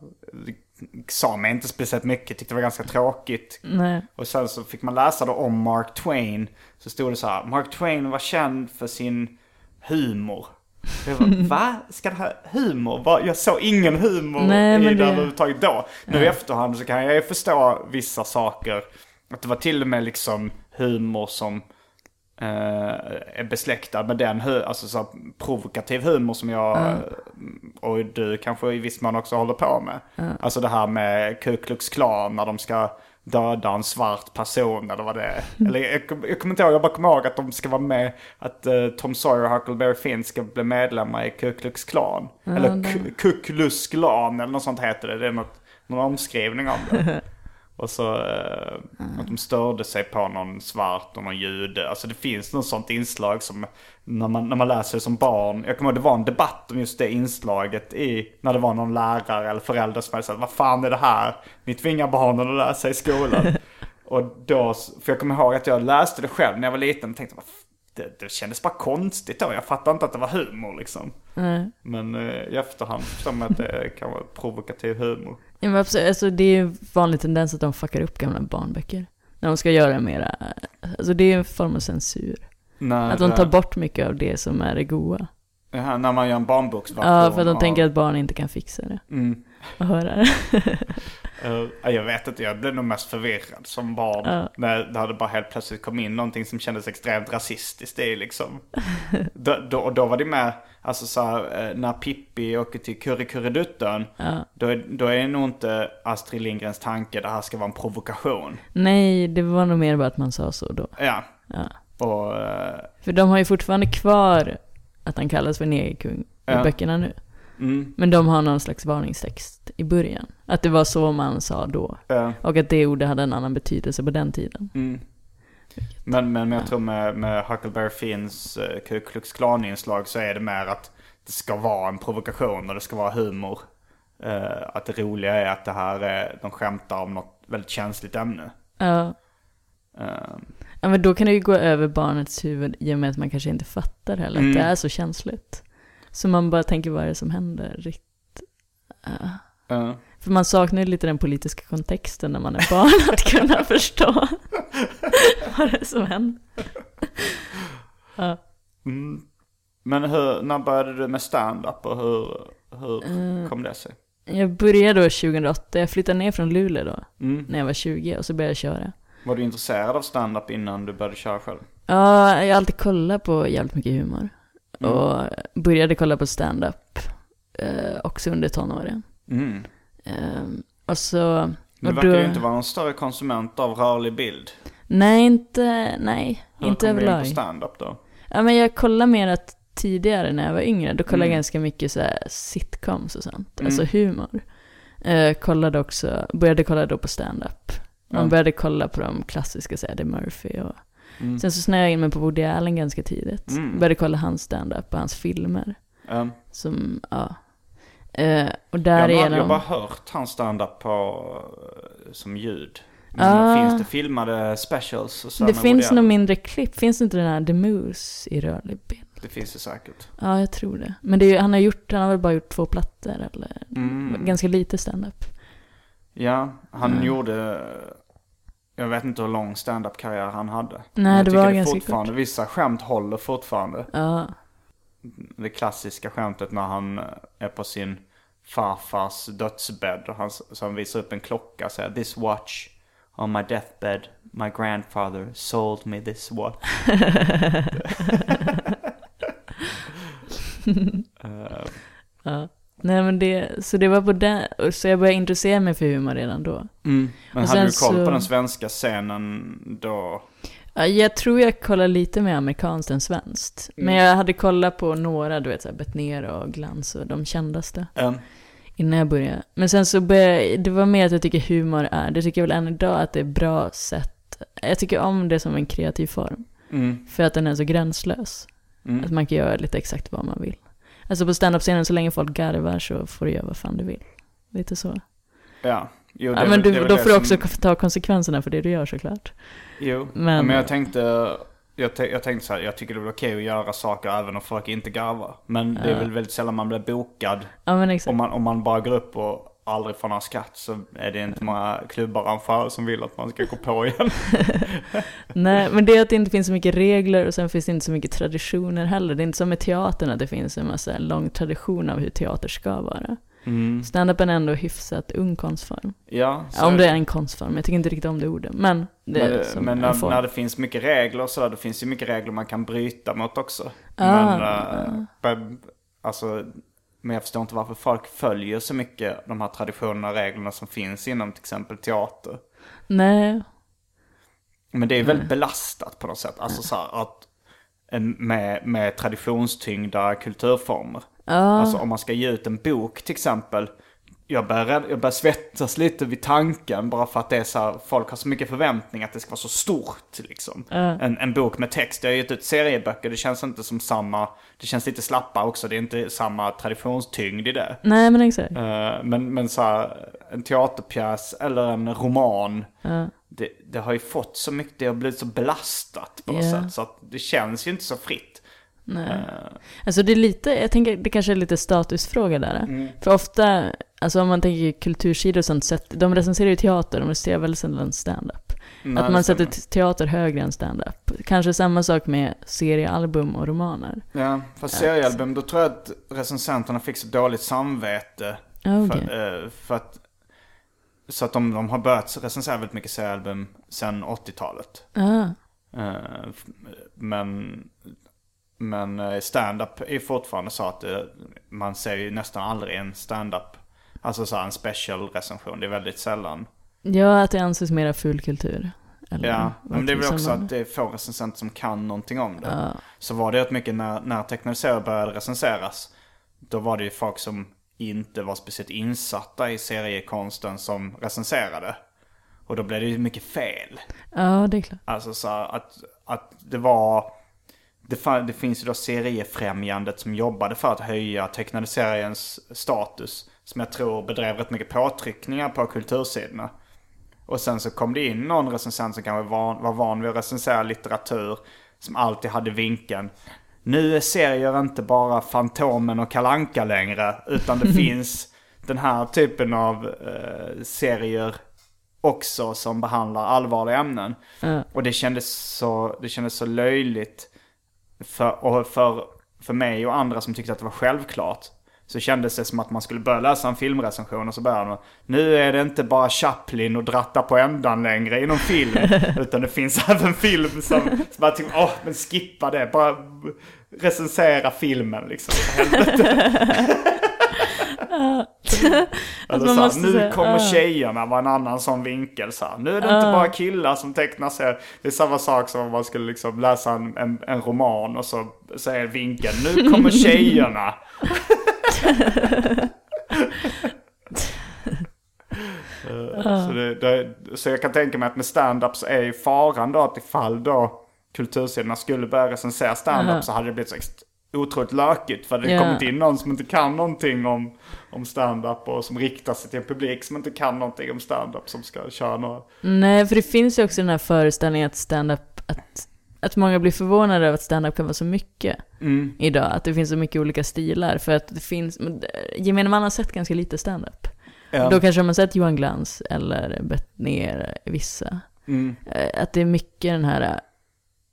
sa mig inte speciellt mycket, tyckte det var ganska tråkigt. Nej. Och sen så fick man läsa då om Mark Twain. Så stod det så här, Mark Twain var känd för sin humor. Jag bara, (laughs) va? Ska det här humor? Jag såg ingen humor Nej, i det det- överhuvudtaget då. Nu i efterhand så kan jag ju förstå vissa saker. Att det var till och med liksom humor som är besläktad med den, alltså så provokativ humor som jag och du kanske i viss mån också håller på med. Alltså det här med Ku Klux Klan när de ska döda en svart person eller vad det är. Eller jag, jag kommer inte ihåg, jag bara kommer ihåg att de ska vara med, att eh, Tom Sawyer och Huckleberry Finn ska bli medlemmar i Ku Klux Klan. eller Ku Klux Klan eller något sånt heter det. Det är något, någon omskrivning av det. (laughs) Och så eh, att de störde sig på någon svart och någon jude. Alltså det finns något sånt inslag som när man, när man läser det som barn. Jag kommer ihåg det var en debatt om just det inslaget i när det var någon lärare eller förälder som hade sagt vad fan är det här? Ni tvingar barnen att läsa i skolan. (laughs) och då, för jag kommer ihåg att jag läste det själv när jag var liten och tänkte vad det, det kändes bara konstigt då. Jag fattade inte att det var humor liksom. Nej. Men eh, i efterhand förstår man att det kan vara provokativ humor. Ja, men absolut, alltså, det är ju en vanlig tendens att de fuckar upp gamla barnböcker. När de ska göra mera, alltså det är en form av censur. När, Att de tar bort mycket av det som är det goa. Ja, när man gör en barnboksversion. Ja, för att de tänker att barn inte kan fixa det. Mm. Och höra det. (laughs) Eh, jag vet inte, jag blev nog mest förvirrad som barn. Ja. När det hade bara helt plötsligt kom in någonting som kändes extremt rasistiskt i liksom. (laughs) då, då, och då var det med, alltså så här, eh, när Pippi åker till Kurrekurredutten. Ja. Då, då är det nog inte Astrid Lindgrens tanke, det här ska vara en provokation. Nej, det var nog mer bara att man sa så då. Ja. Ja. Och, eh, För de har ju fortfarande kvar att han kallas för negerkung i Ja. böckerna nu. Mm, Men de har någon slags varningstext i början. Att det var så man sa då. ja. Och att det ordet hade en annan betydelse på den tiden. Mm. Men, men jag tror med, med Huckleberry Finns uh, Ku Klux Klan-inslag så är det mer att det ska vara en provokation och det ska vara humor. Eh, att det roliga är att det här är, de skämtar om något väldigt känsligt ämne. Ja. Eh, ja, men då kan det ju gå över barnets huvud i och med att man kanske inte fattar heller Mm. att det är så känsligt. Så man bara tänker vad är det som händer? Rikt... Ja. eh, För man saknar ju lite den politiska kontexten när man är barn, att kunna (laughs) förstå vad det är som händer. Ja. mm. Men hur, när började du med stand-up och hur, hur Eh. kom det sig? Jag började då 2008, jag flyttade ner från Luleå då, Mm. när jag var 20 och så började jag köra. Var du intresserad av stand-up innan du började köra själv? Ja, jag har alltid kollat på jävligt mycket humor. Mm. Och började kolla på stand-up eh, också under tonåren. Mm. Eh, och så... Du verkar då- ju inte vara någon större konsument av rörlig bild. Nej, inte, nej, Hur inte kom du in överlag. på stand-up då? Ja, men jag kollade mer att tidigare när jag var yngre, då kollade jag Mm. ganska mycket så här sitcoms och sånt, Mm. alltså humor. Eh, kollade också, började kolla då på stand-up. Man Ja. började kolla på de klassiska, så här, Eddie Murphy och... Mm. Sen så snöade jag in mig på Woody Allen ganska tidigt. Mm. Började kolla hans stand-up och hans filmer. Um, Som, ja. Eh, och jag, där har, är jag har bara hört hans stand-up på, eh, som ljud. Men Ah. finns det filmade specials och så Det finns nog mindre klipp. Finns det inte den här The Moose i rörlig bild? Det finns det säkert. Ja, jag tror det. Men det är, han, har gjort, han har väl bara gjort två plattor eller Mm. ganska lite stand-up. Ja, han Mm. gjorde... Jag vet inte hur lång stand-up-karriär han hade. Nej, jag det var ganska fortfarande, kort. Vissa skämt håller fortfarande. Ja, Det klassiska skämtet när han är på sin farfars dödsbädd och han, så han visar upp en klocka och säger This watch on my deathbed, my grandfather sold me this watch. (laughs) Eh, ja. Nej men det, så det var på den, så jag började intressera mig för humor redan då. mm. Men Och hade du koll på så- den svenska scenen då? Ja, Jag tror jag kollade lite mer amerikanskt än svenskt. Men Mm. jag hade kollat på några, du vet såhär Bettner och Glans och de kändaste. Um, Innan jag började. Men sen så började jag, det var mer att jag tycker humor är, det tycker jag väl än idag att det är bra sätt. Jag tycker om det som en kreativ form. mm, För att den är så gränslös. Att mm. man kan göra lite exakt vad man vill. Alltså på standup-scenen, så länge folk garvar så får du göra vad fan du vill. Lite så. Ja. Jo, det Ja, men väl- det du, väl då det får du som- också ta konsekvenserna för det du gör såklart. Jo, men, Men- men jag tänkte jag, jag tänkte så här, jag tycker det är okej att göra saker även om folk inte garvar. Men det är väl väldigt sällan man blir bokad. Ja. Om man, om man bara går upp och aldrig får några skratt så är det inte många klubbarrangörer som vill att man ska gå på igen. (laughs) Nej, men det är att det inte finns så mycket regler och sen finns det inte så mycket traditioner heller. Det är inte som med teatern att det finns en massa lång tradition av hur teater ska vara. Mm. Stand-upen är ändå hyfsat ung konstform. Ja, så om det är en konstform, jag tycker inte riktigt om det ordet. Men det men, som men en när, när det finns mycket regler och sådär, då finns det ju mycket regler man kan bryta mot också. Ah, men, äh, be- alltså, men jag förstår inte varför folk följer så mycket de här traditionerna och reglerna som finns inom till exempel teater. Nej, Men det är väldigt belastat på något sätt. Alltså så här att med, med traditionstyngda kulturformer. Alltså om man ska ge ut en bok till exempel. Jag börjar, jag börjar svettas lite vid tanken bara för att det är så här, folk har så mycket förväntning att det ska vara så stort liksom. En, en bok med text. Jag har gett ut serieböcker, det känns inte som samma, det känns lite slappa också. Det är inte samma traditionstyngd i det. nej men exakt. Eh, men men så här, en teaterpjäs eller en roman. Det, det har ju fått så mycket, det har blivit så belastat på något Ja. sätt. Så att det känns ju inte så fritt. Alltså det är lite, jag tänker det kanske är lite statusfråga där. Mm. För ofta, alltså om man tänker kultursidor och sånt, sätt, de recenserar ju teater, de recenserar väl sällan stand-up. Nej, att man sätter teater högre än stand-up. Kanske samma sak med seriealbum och romaner. Ja, fast seriealbum, då tror jag att recensenterna fick så dåligt samvete. Okej. För, eh, för att, så att de, de har börjat recensera väldigt mycket seriealbum sedan 80-talet. Ah, Eh, Men, men eh, stand-up är fortfarande så att man ser ju nästan aldrig en stand-up, alltså så en special recension. Det är väldigt sällan. ja, att det anses mera full kultur. Eller Ja, men det är väl också att det är få recensenter som kan någonting om det. Ja. Så var det rätt mycket när, när tecknade började recenseras. Då var det ju folk som inte var speciellt insatta i seriekonsten som recenserade. Och då blev det ju mycket fel. Ja, det är klart. Alltså så att, att det var... Det, det finns ju då seriefrämjandet som jobbade för att höja tecknade seriens status. Som jag tror bedrev rätt mycket påtryckningar på kultursidorna. Och sen så kom det in någon recensent som kanske var, var van vid att recensera litteratur. Som alltid hade vinkeln. Nu är serier inte bara Fantomen och Kalanka längre. Utan det (laughs) finns den här typen av eh, serier också som behandlar allvarliga ämnen. Och det kändes så, det kändes så löjligt för, och för, för mig och andra som tyckte att det var självklart. Så kändes det som att man skulle börja läsa en filmrecension och så började man. Nu är det inte bara Chaplin och dratta på ändan längre inom film. (laughs) utan det finns även film som, som bara typ, åh men skippa det. Bara recensera filmen liksom. Eller man måste nu säga, kommer ah. tjejerna var en annan sån vinkel. Så här. Nu är det inte bara killar som tecknar serier. Det är samma sak som om man skulle liksom läsa en, en, en roman och så säger vinkeln. Nu kommer tjejerna. (laughs) Eh, så, det, det, så jag kan tänka mig att med stand-up så är ju faran då att ifall då kultursidorna skulle börja recensera stand-up så hade det blivit så otroligt lökigt. För det Ja. kommit in någon som inte kan någonting om, om stand-up och som riktar sig till en publik som inte kan någonting om stand-up som ska köra några... Nej, för det finns ju också den här föreställningen att stand-up, att, att många blir förvånade över att stand-up kan vara så mycket idag. Att det finns så mycket olika stilar. För att det finns, eh, gemene man har sett ganska lite stand-up. Ja. Då kanske har sett Johan Glans eller Bettner, vissa. Mm. Eh, Att det är mycket den här, eh,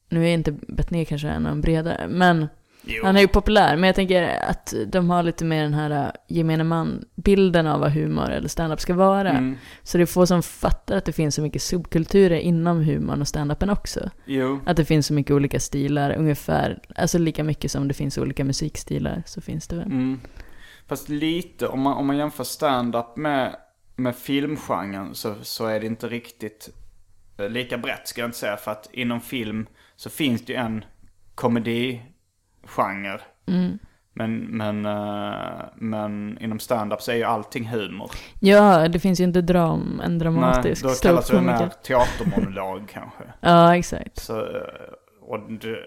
nu är inte Bettner kanske en av de bredare, men Jo. han är ju populär. Men jag tänker att de har lite mer den här eh, gemene man-bilden av vad humor eller stand-up ska vara. Mm. Så det är få som fattar att det finns så mycket subkulturer inom humorn och stand-upen också. Jo. Att det finns så mycket olika stilar, ungefär, alltså lika mycket som det finns olika musikstilar så finns det väl. Mm. Fast lite, om man, om man jämför stand-up med, med filmgenren så, så är det inte riktigt eh, lika brett ska jag inte säga. För att inom film så finns det ju en komedigenre. Men, men, eh, men inom stand-up så är ju allting humor. Ja, det finns ju inte dram, en Nej, dramatisk då kallas det mer teatermonolog (laughs) kanske. Ja, exakt. Så, eh, och det,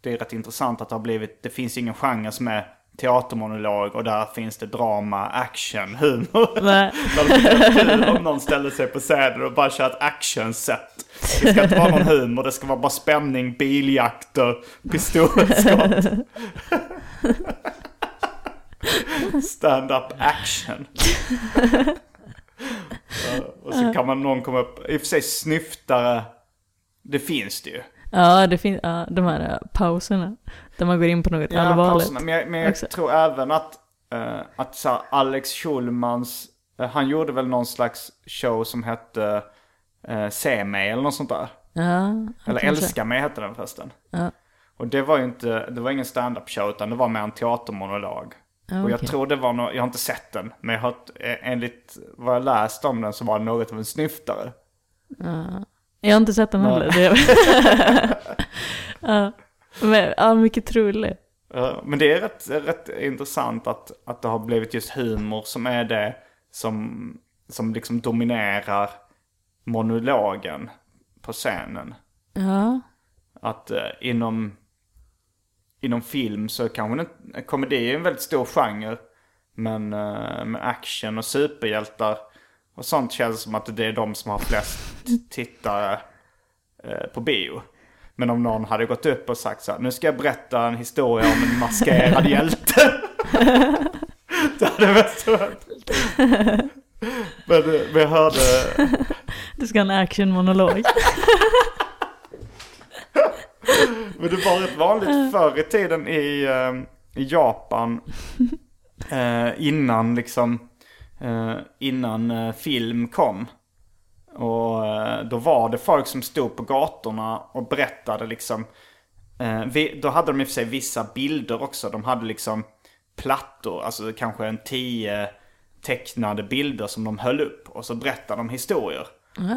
det är rätt intressant att det har blivit, det finns ingen genre som är teatermonolog och där finns det drama, action, humor. (laughs) (laughs) Det kul om någon ställde sig på scenen och bara kör ett actionset. Det ska inte vara någon humor, det ska vara bara spänning, biljakter, pistolskott. (laughs) Stand-up action. Och så kan man någon komma upp, i och för sig snyftare, det finns det ju. Ja, det finns, ja, de här äh, pauserna. Där man går in på något Ja, allvarligt. pauserna. Men jag, men jag också. tror även att, eh, att så här, Alex Schulmans, eh, han gjorde väl någon slags show som hette uh, Se mig eller något sånt där. Ja, Eller. Älska mig hette den förresten. Ja. Och det var ju inte, det var ingen stand-up show utan det var mer en teatermonolog. Ja, Och jag tror det var något, jag har inte sett den, men jag har, enligt vad jag läst om den så var det något av en snyftare. Jag har inte sett den heller. (laughs) Ja. Men, ja, mycket troligt. Men det är rätt, rätt intressant att, att det har blivit just humor som är det som, som liksom dominerar monologen på scenen. Ja, Att eh, inom, inom film så kanske inte, komedi är en väldigt stor genre. Men eh, med action och superhjältar och sånt känns som att det är de som har flest tittare eh, på bio. Men om någon hade gått upp och sagt så här, nu ska jag berätta en historia om en maskerad hjälte. (laughs) det hade mest varit. Men, eh, men jag hörde, du ska ha en actionmonolog. (laughs) Men det var rätt vanligt förr i tiden i, eh, i Japan. Eh, innan liksom, eh, innan film kom. Och eh, då var det folk som stod på gatorna och berättade liksom. Eh, vi, då hade de i och för sig vissa bilder också. De hade liksom plattor, alltså kanske en tio tecknade bilder som de höll upp. Och så berättade de historier.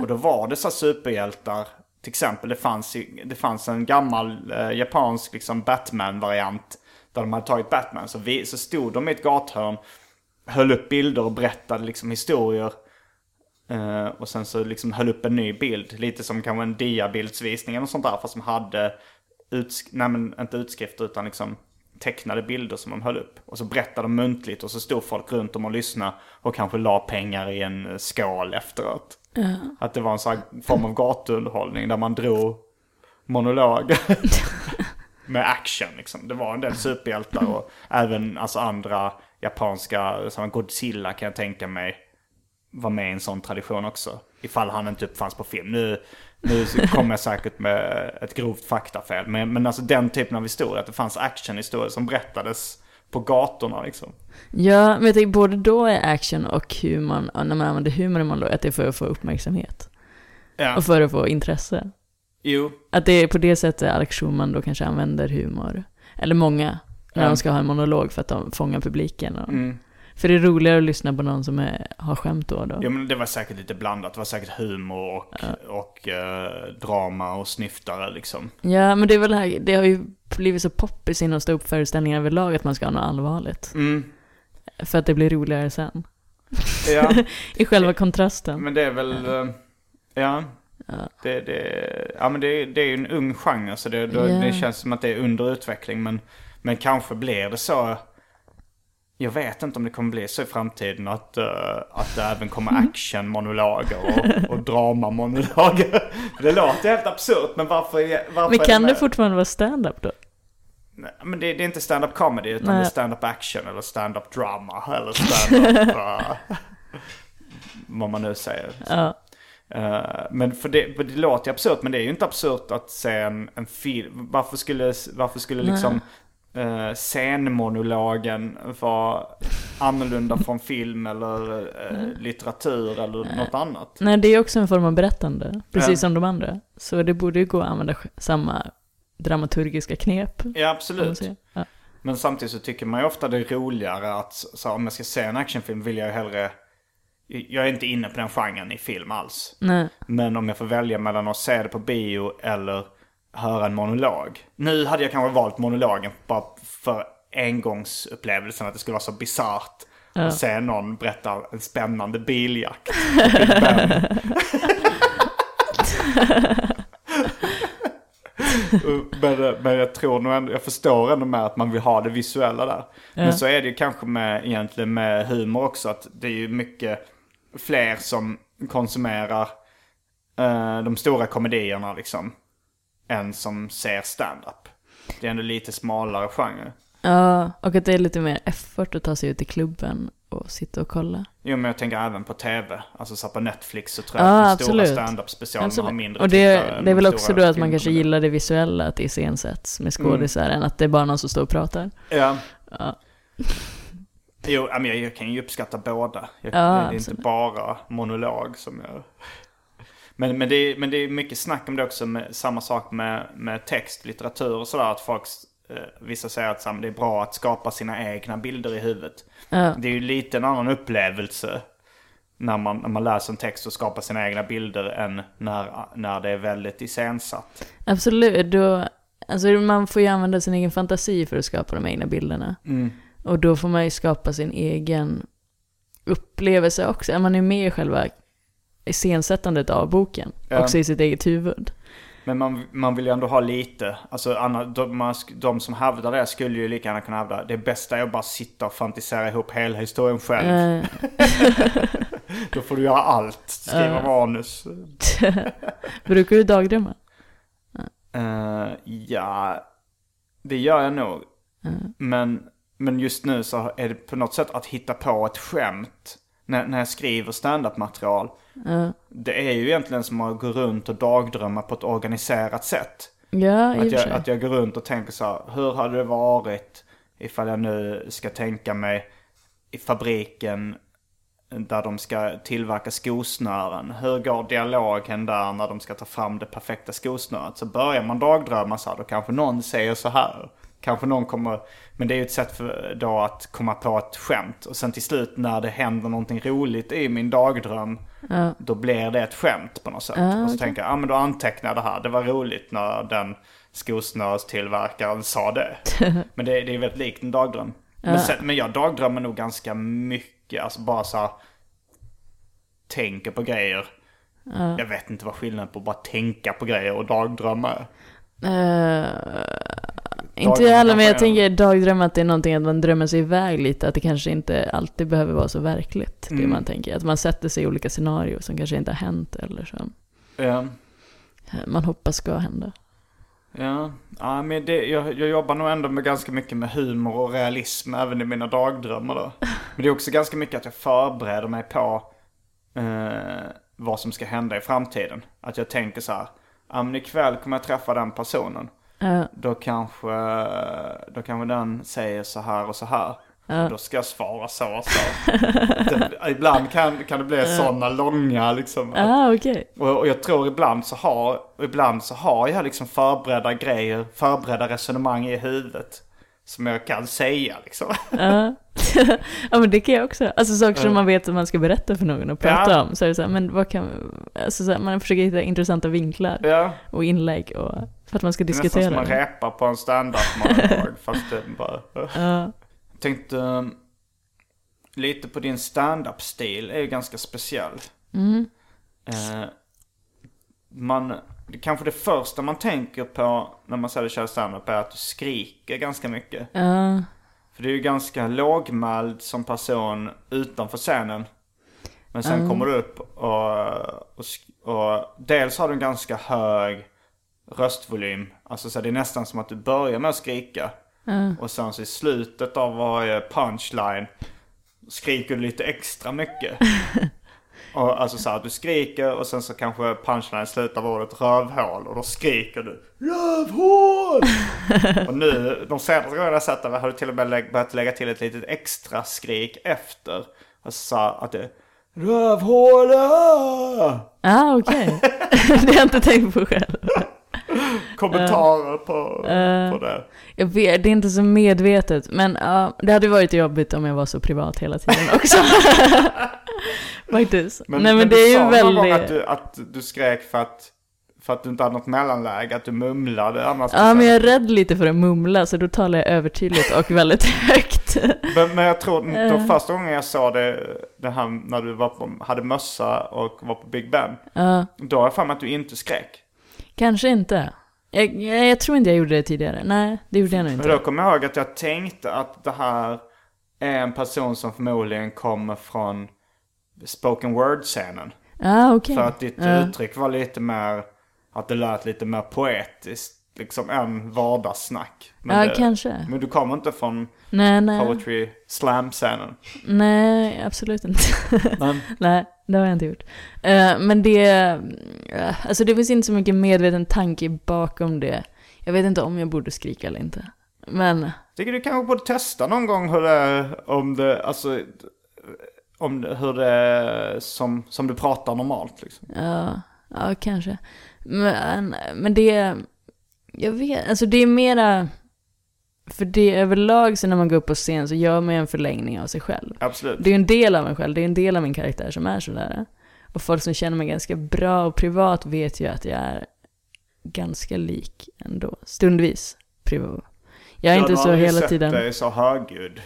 Och då var det så superhjältar. Till exempel det fanns, det fanns en gammal eh, japansk liksom Batman-variant. Där de hade tagit Batman. Så, vi, så stod de i ett gathörn. Höll upp bilder och berättade liksom historier. Eh, och sen så liksom höll upp en ny bild. Lite som kanske en diabildsvisning eller sånt där. Fast som hade, utsk- nej men inte utskrifter utan liksom tecknade bilder som de höll upp. Och så berättade de muntligt och så stod folk runt om och lyssnade. Och kanske la pengar i en skål efteråt. Att det var en sån form av gatuunderhållning där man drog monologer. (laughs) med action liksom. Det var en del superhjältar och även alltså andra japanska, som Godzilla kan jag tänka mig var med i en sån tradition också. Ifall han inte uppfanns på film. Nu, nu kommer jag säkert med ett grovt faktafel. Men, men alltså den typen av historia, att det fanns actionhistorier som berättades på gatorna liksom. Ja, men jag tänker både då är action och humor, ja, när man använder humor i monolog, att det är för att få uppmärksamhet. Ja. Och för att få intresse. Jo, Att det är på det sättet Alex Schulman då kanske använder humor. Eller många, när Ja. de ska ha en monolog för att de fångar publiken. Och... Mm. För det är roligare att lyssna på någon som är, har skämt då då. Jo men det var säkert lite blandat. Det var säkert humor och, och eh, drama och snyftare liksom. Ja, men det är väl här, det har ju blivit så poppis inom ståuppföreställningar överlag att man ska ha något allvarligt. Mm. För att det blir roligare sen. Ja, (laughs) I själva kontrasten. men det är väl... eh, Ja. Ja. Det, det, ja men det, det är ju en ung genre så det, då, Ja. det känns som att det är under utveckling. Men, men kanske blir det så... Jag vet inte om det kommer bli så i framtiden att, eh, att det även kommer actionmonologer och, och dramamonologer. (laughs) Det låter helt absurt men varför, är- varför Men kan det med? fortfarande vara stand-up då? Nej, Men det, det är inte stand-up comedy utan Nej. det är stand-up action eller stand-up drama eller stand-up... uh, (laughs) vad man nu säger. Ja. Eh, men för det, för det låter ju absurt men det är ju inte absurt att se en, en film. Varför skulle, varför skulle liksom uh, scenmonologen vara annorlunda från film eller eh, litteratur eller något annat? Nej, det är också en form av berättande, precis Ja. som de andra. Så det borde ju gå att använda samma dramaturgiska knep. Ja absolut. Ja. Men samtidigt så tycker man ju ofta det är roligare att, så om jag ska se en actionfilm vill jag ju hellre... Jag är inte inne på den genren i film alls. Nej. Men om jag får välja mellan att se det på bio eller höra en monolog. Nu hade jag kanske valt monologen bara för engångsupplevelsen att det skulle vara så bisarrt. Att se någon berätta en spännande biljakt. (laughs) men, men jag tror nog ändå, jag förstår ändå med att man vill ha det visuella där. Men så är det ju kanske med, egentligen med humor också, att det är ju mycket fler som konsumerar eh, de stora komedierna liksom. Än som ser stand-up. Det är ändå lite smalare genre. Ja, och att det är lite mer effort att ta sig ut i klubben och sitta och kolla. Jo men jag tänker även på tv. Alltså så på Netflix så tror jag Ja, att de stora stand-up specialerna har mindre Och det, det är väl också då att man kanske gillar det visuella, att det iscensätts med skådisar, än att det är bara någon som står och pratar. Ja. Ja. Jo, men jag, jag kan ju uppskatta båda. Jag, Ja, det är inte absolut. bara monolog som jag... Men, men, det är, men det är mycket snack om det också, med, samma sak med, med text, litteratur och sådär. Att folk, eh, vissa säger att det är bra att skapa sina egna bilder i huvudet. Ja. Det är ju lite en annan upplevelse när man, när man läser en text och skapar sina egna bilder än när, när det är väldigt iscensatt. Absolut, då, alltså man får ju använda sin egen fantasi för att skapa de egna bilderna. Mm. Och då får man ju skapa sin egen upplevelse också. Man är med i själva iscensättandet av boken, Ja. också i sitt eget huvud. Men man, man vill ju ändå ha lite. Alltså Anna, de, man, de som hävdar det skulle ju lika gärna kunna hävda det bästa är att bara sitta och fantisera ihop hela historien själv. Eh, (laughs) Då får du göra allt. Skriva manus. (laughs) brukar du dagdrömma? Eh, ja, det gör jag nog. Men, men just nu så är det på något sätt att hitta på ett skämt. När, när jag skriver standup-material. Det är ju egentligen som att gå runt och dagdrömma på ett organiserat sätt. Ja, Att jag, att jag går runt och tänker så här, hur hade det varit ifall jag nu ska tänka mig i fabriken där de ska tillverka skosnören. Hur går dialogen där när de ska ta fram det perfekta skosnöret? Så börjar man dagdrömma så här, då kanske någon säger så här. Kanske någon kommer, men det är ju ett sätt för då att komma på ett skämt. Och sen till slut när det händer någonting roligt i min dagdröm, då blir det ett skämt på något sätt. och så tänker jag, ja men då antecknar jag det här. Det var roligt när den skosnörstillverkaren sa det. (laughs) men det, det är väldigt likt en dagdröm. Men, sen, men jag dagdrömmer nog ganska mycket, alltså bara så här, tänker på grejer. Jag vet inte vad skillnaden på att bara tänka på grejer och dagdrömma är. Eh, inte jag heller, men jag tänker dagdröm att det är någonting att man drömmer sig iväg lite, att det kanske inte alltid behöver vara så verkligt, det Mm. man tänker. Att man sätter sig i olika scenarier som kanske inte har hänt eller som Ja. eh, man hoppas ska hända. Ja, ja men det, jag, jag jobbar nog ändå med ganska mycket med humor och realism även i mina dagdrömmar då. Men det är också ganska mycket att jag förbereder mig på eh, vad som ska hända i framtiden. Att jag tänker så här, ja men ikväll kommer jag träffa den personen. Ja. Då kanske, då kanske den säger så här och så här. Då ska jag svara så och så. det, ibland kan, kan det bli sådana långa liksom. att- Ah, okej. och, och jag tror ibland så har, ibland så har jag liksom förberedda grejer, förberedda resonemang i huvudet. Som jag kan säga liksom. Ja. (laughs) ja men det kan jag också. Alltså saker som man vet att man ska berätta för någon och prata Ja. om. Så är det så här, men vad kan, alltså så här, man försöker hitta intressanta vinklar Ja, och inlägg och, för att man ska det är nästan som diskutera. man det. repar på en stand-up-monolog. (laughs) fast det bara... Ja. Jag tänkte um, lite på din stand-up-stil är ju ganska speciell. Mm. Eh, man, det, kanske det första man tänker på när man säger kör stand-up är att du skriker ganska mycket. Ja. För du är ju ganska lågmäld som person utanför scenen. Men sen kommer du upp och, och, och dels har du en ganska hög röstvolym. Alltså så det är nästan som att du börjar med att skrika. Och sen så i slutet av varje punchline skriker du lite extra mycket. (laughs) och alltså så här, du skriker och sen så kanske punchline slutar med ordet rövhål och då skriker du Rövhål! (laughs) och nu, de senaste gångerna jag sett det har du till och med lä- börjat lägga till ett litet extra skrik efter. Alltså så att det Rövhål! ah!" Ah, okej. (laughs) det har jag inte tänkt på själv. (laughs) Kommentarer på, på det. Jag vet, det är inte så medvetet, men ja, det hade varit jobbigt om jag var så privat hela tiden också. (laughs) Faktiskt. Nej men, det du är ju någon gång väldigt... att du, att du skrek för att, för att du inte hade något mellanläge, att du mumlade annars. Ja men jag är rädd lite för att mumla, så då talar jag övertydligt och väldigt högt. (laughs) men, men jag tror de första gången jag såg det, det här när du var på, hade mössa och var på Big Ben. Ja, Då har jag för mig att du inte skrek. Kanske inte. Jag, jag, jag tror inte jag gjorde det tidigare. Nej, det gjorde jag nog Men då inte. kommer jag ihåg att jag tänkte att det här är en person som förmodligen kommer från spoken word-scenen. Ah, okej. För att ditt Ja. uttryck var lite mer, att det lät lite mer poetiskt. Liksom än vardagssnack. Men, Ja, det, kanske. men du kommer inte från Nej, nej. poetry slam-scenen. Nej, absolut inte. Men, (laughs) Nej, det har jag inte gjort. Eh, men det, eh, alltså det finns inte så mycket medveten tanke bakom det. Jag vet inte om jag borde skrika eller inte. Men, tycker du kanske borde testa någon gång hur det är, om det, alltså, om det, hur det är som, som du pratar normalt liksom. ja, ja kanske. Men, men det, jag vet, alltså det är mera, för det överlag så när man går upp på scen så gör man ju en förlängning av sig själv. Absolut. Det är ju en del av mig själv, det är en del av min karaktär som är sådär. Och folk som känner mig ganska bra och privat vet ju att jag är ganska lik ändå. Stundvis privat. Jag är inte så hela tiden. Sett dig så högljudd.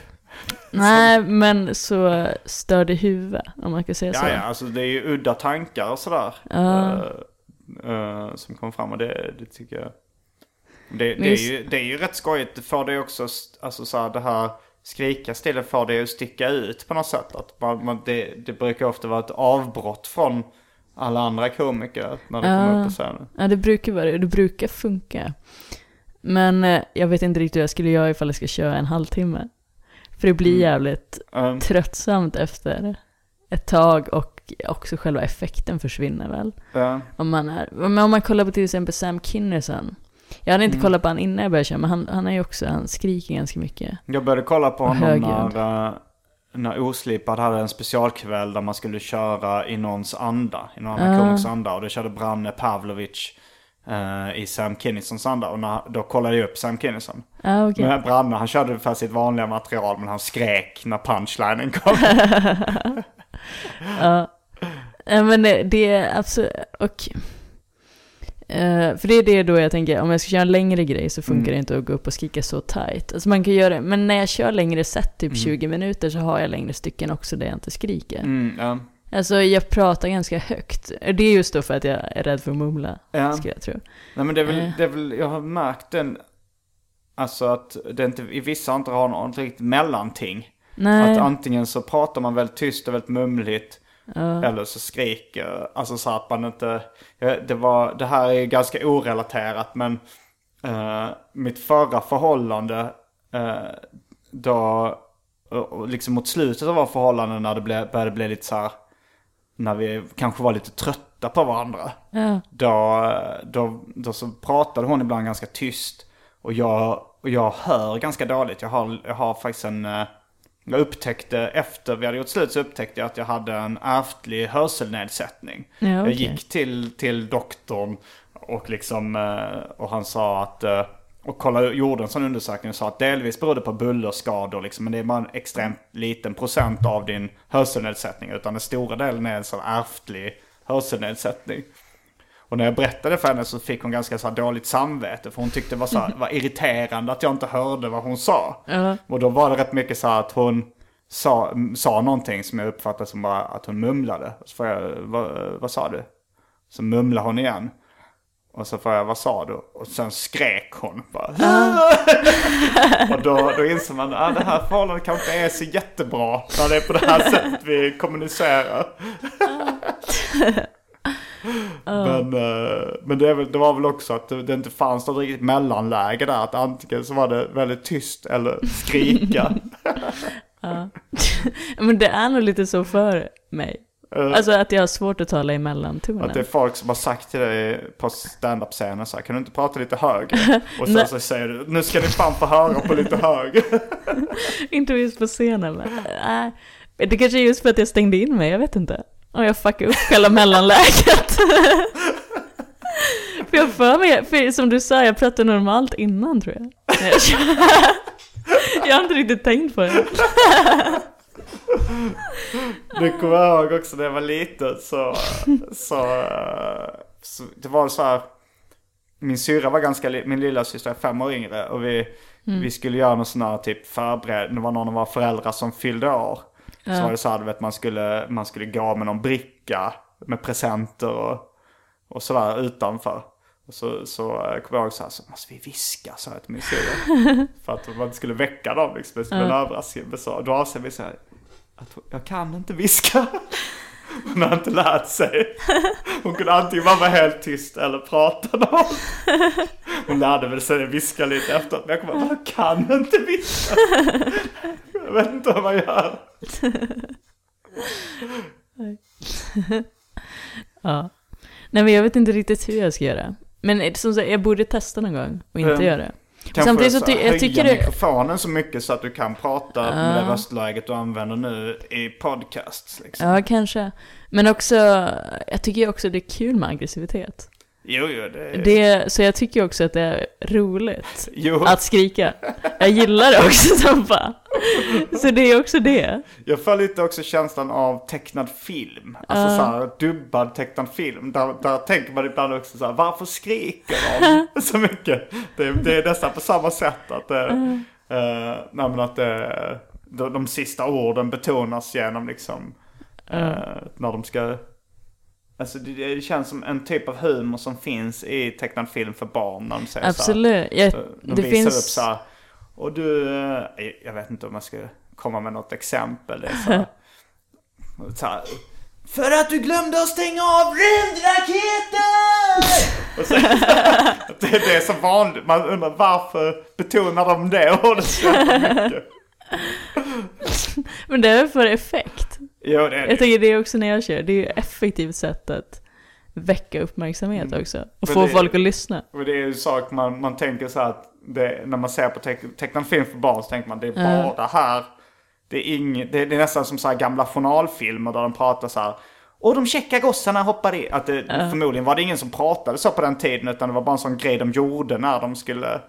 Nej, men så störd i huvudet, om man kan säga så. Ja, ja, alltså det är ju udda tankar och sådär. Ja. eh, eh, som kommer fram och det, det tycker jag. Det, det, är ju, det är ju rätt skojigt. Får det också, alltså så här, det här skrika stilen får det att sticka ut på något sätt. Att man, man, det, det brukar ofta vara ett avbrott från alla andra komiker när det kommer Ja. upp på scenen. Ja, det brukar vara det. Det brukar funka. Men eh, jag vet inte riktigt hur jag skulle göra ifall jag ska köra en halvtimme. För det blir Mm. jävligt Um, tröttsamt efter ett tag och också själva effekten försvinner väl. ja. Om man, är, men om man kollar på till exempel Sam Kinison. Jag hade inte Mm. kollat på han innan jag började köra, men han, han är ju också, han skriker ganska mycket. Jag började kolla på honom högljudd. när, eh, när Oslipad hade en specialkväll där man skulle köra i någons anda. I någon annan Ah. komiks anda. Och då körde Branne Pavlovic eh, i Sam Kinnisons anda. Och när, då kollade jag upp Sam Kinnison. Ah, okej. Men Branne han körde ungefär sitt vanliga material men han skrek när punchlinen kom. (laughs) Ja. Ja, men det, det är absolut, och... eh, för det är det då jag tänker, om jag ska köra en längre grej så funkar Mm. det inte att gå upp och skrika så tight. Alltså man kan göra det, men när jag kör längre set, typ Mm. 20 minuter, så har jag längre stycken också där jag inte skriker. Mm, ja. Alltså jag pratar ganska högt. Det är just då för att jag är rädd för att mumla, Ja. skulle jag tro. Nej men det är, väl, Eh. det är väl, jag har märkt den, alltså att det inte, i vissa inte har något riktigt mellanting. Nej. Att antingen så pratar man väldigt tyst och väldigt mumligt. Ja. Eller så skriker, alltså så att man inte, det var, det här är ganska orelaterat men eh, mitt förra förhållande eh, då, liksom mot slutet av våra förhållanden när det blev, började bli lite så här, när vi kanske var lite trötta på varandra. Då, då, då så pratade hon ibland ganska tyst. Och jag, och jag hör ganska dåligt. Jag har, jag har faktiskt en... Jag upptäckte efter vi hade gjort slut så upptäckte jag att jag hade en ärftlig hörselnedsättning. Ja, Jag okej. gick till, till doktorn och liksom... eh, Och han sa att... eh, Och kollade, gjorde en sån undersökning och sa att delvis berodde på bullerskador liksom. Men det är bara en extremt liten procent av din hörselnedsättning. Utan den stora delen är en sån ärftlig hörselnedsättning. Och när jag berättade för henne så fick hon ganska så dåligt samvete. För hon tyckte det var, så här, (laughs) var irriterande att jag inte hörde vad hon sa. Ja. Och då var det rätt mycket så här att hon sa, sa någonting som jag uppfattade som bara att hon mumlade. Så får jag, vad, vad sa du? Så mumlade hon igen. Och så får jag, vad sa du? Och sen skrek hon bara. (laughs) och då, då inser man att ah, det här förhållandet kanske inte är så jättebra. När det är på det här (laughs) sättet vi kommunicerar. Men, eh, men det, väl, det var väl också att det, det inte fanns något riktigt mellanläge där. Att antingen så var det väldigt tyst eller skrika. (laughs) (laughs) (laughs) Men det är nog lite så för mig. Eh, Alltså att jag har svårt att tala i mellantonen. Att det är folk som har sagt till dig på stand-up-scenen så här, kan du inte prata lite högre? Och sen så säger du, nu ska ni fan få höra på lite högre. Inte just på scenen men, nej. Det kanske är just för att jag stängde in mig, jag vet inte. Om jag fuckade upp själva mellanläget. (laughs) för jag för mig, för som du sa, jag pratade normalt innan tror jag. (laughs) Jag, har inte riktigt tänkt på det. (laughs) Du kommer ihåg också när jag var liten så, så, så det var så här. Min syrra var ganska, min lilla syster är fem år yngre och vi, vi skulle göra någon sån här typ förbered, det var någon av våra föräldrar som fyllde år. Så var det så här, vet, man skulle, man skulle gå med någon bricka med presenter och, och sådär utanför. Och så, så eh, kom jag ihåg så här, så måste vi viska, sa jag till min syrra. (laughs) För att man skulle väcka dem liksom. Det skulle bli en överraskning. Så, då avser vi så här, att jag kan inte viska. (laughs) Hon har inte lärt sig. (laughs) Hon kunde antingen bara vara helt tyst eller prata någon. Hon lärde väl sig viska lite efteråt. Men jag kommer jag kan inte viska. Jag vet inte vad man gör. (laughs) Ja. Nej men jag vet inte riktigt hur jag ska göra. Men som sagt, jag borde testa någon gång och inte Mm. göra det. Kanske Samtidigt så så ty- jag tycker det- mikrofonen så mycket så att du kan prata med det röstläget du använder nu i podcasts. Liksom. Ja, kanske. Men också, jag tycker också det är kul med aggressivitet. Jo, jo, det, Det, så jag tycker också att det är roligt jo. att skrika. Jag gillar det också (laughs) som fan. Så det är också det. Jag får lite också känslan av tecknad film. Alltså så här dubbad tecknad film. Där, där tänker man ibland också så här, varför skriker de (laughs) så mycket? Det, det är nästan på samma sätt att det, eh, nej, men att det, de, de sista orden betonas genom liksom, eh, när de ska Alltså det, känns som en typ av humor som finns i tecknad film för barn när de säger så här, Absolut. Jag, De det visar finns... upp så här, och du, eh, jag vet inte om jag ska komma med något exempel. Det är så här, (laughs) så här, för att du glömde att stänga av rymdraketen! Och (laughs) det, det är så vanligt, man undrar varför betonar de det ordet så jävla mycket? (laughs) Men det är för effekt. Jo, det är Jag det. tänker det är också när jag kör, det är ju ett effektivt sätt att väcka uppmärksamhet också. Och Men få det- folk att lyssna. Och det är ju en sak man, man tänker så här att det, när man ser på teck, tecknad film för barn så tänker man det är bara här. Det är, ing, det, det är nästan som så här gamla journalfilmer där de pratar så här. Och de käcka gossarna hoppar i. Att det, Förmodligen var det ingen som pratade så på den tiden utan det var bara en sån grej de gjorde när de skulle...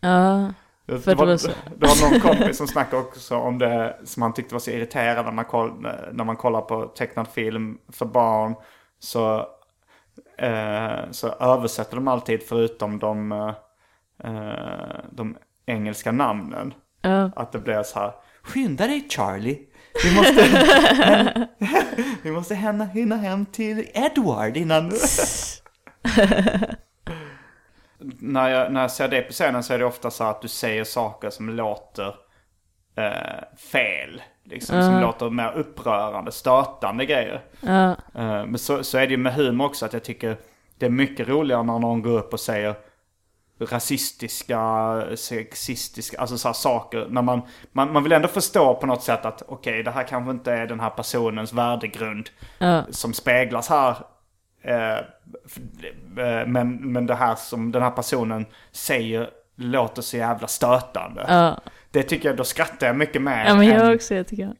Ja. Det, det var (laughs) det var någon kompis som snackade också om det som han tyckte var så irriterande när man, koll, när man kollar på tecknad film för barn. Så, eh, så översätter de alltid förutom de, eh, de engelska namnen. Ja. Att det blir så här. Skynda dig Charlie. Vi måste, (laughs) vi måste hinna, hinna hem till Edward innan... (laughs) när, jag, när jag ser det på scenen så är det ofta så att du säger saker som låter eh, fel. Liksom, Som låter mer upprörande, stötande grejer. Ja. Eh, men så, så är det ju med humor också att jag tycker det är mycket roligare när någon går upp och säger rasistiska, sexistiska, alltså så här saker. När man, man, man vill ändå förstå på något sätt att okej, det här kanske inte är den här personens värdegrund Ja. som speglas här. Eh, eh, men, men det här som den här personen säger låter så jävla stötande. Ja. Det tycker jag, då skrattar jag mycket mer ja, men än, jag också, jag tycker. (laughs)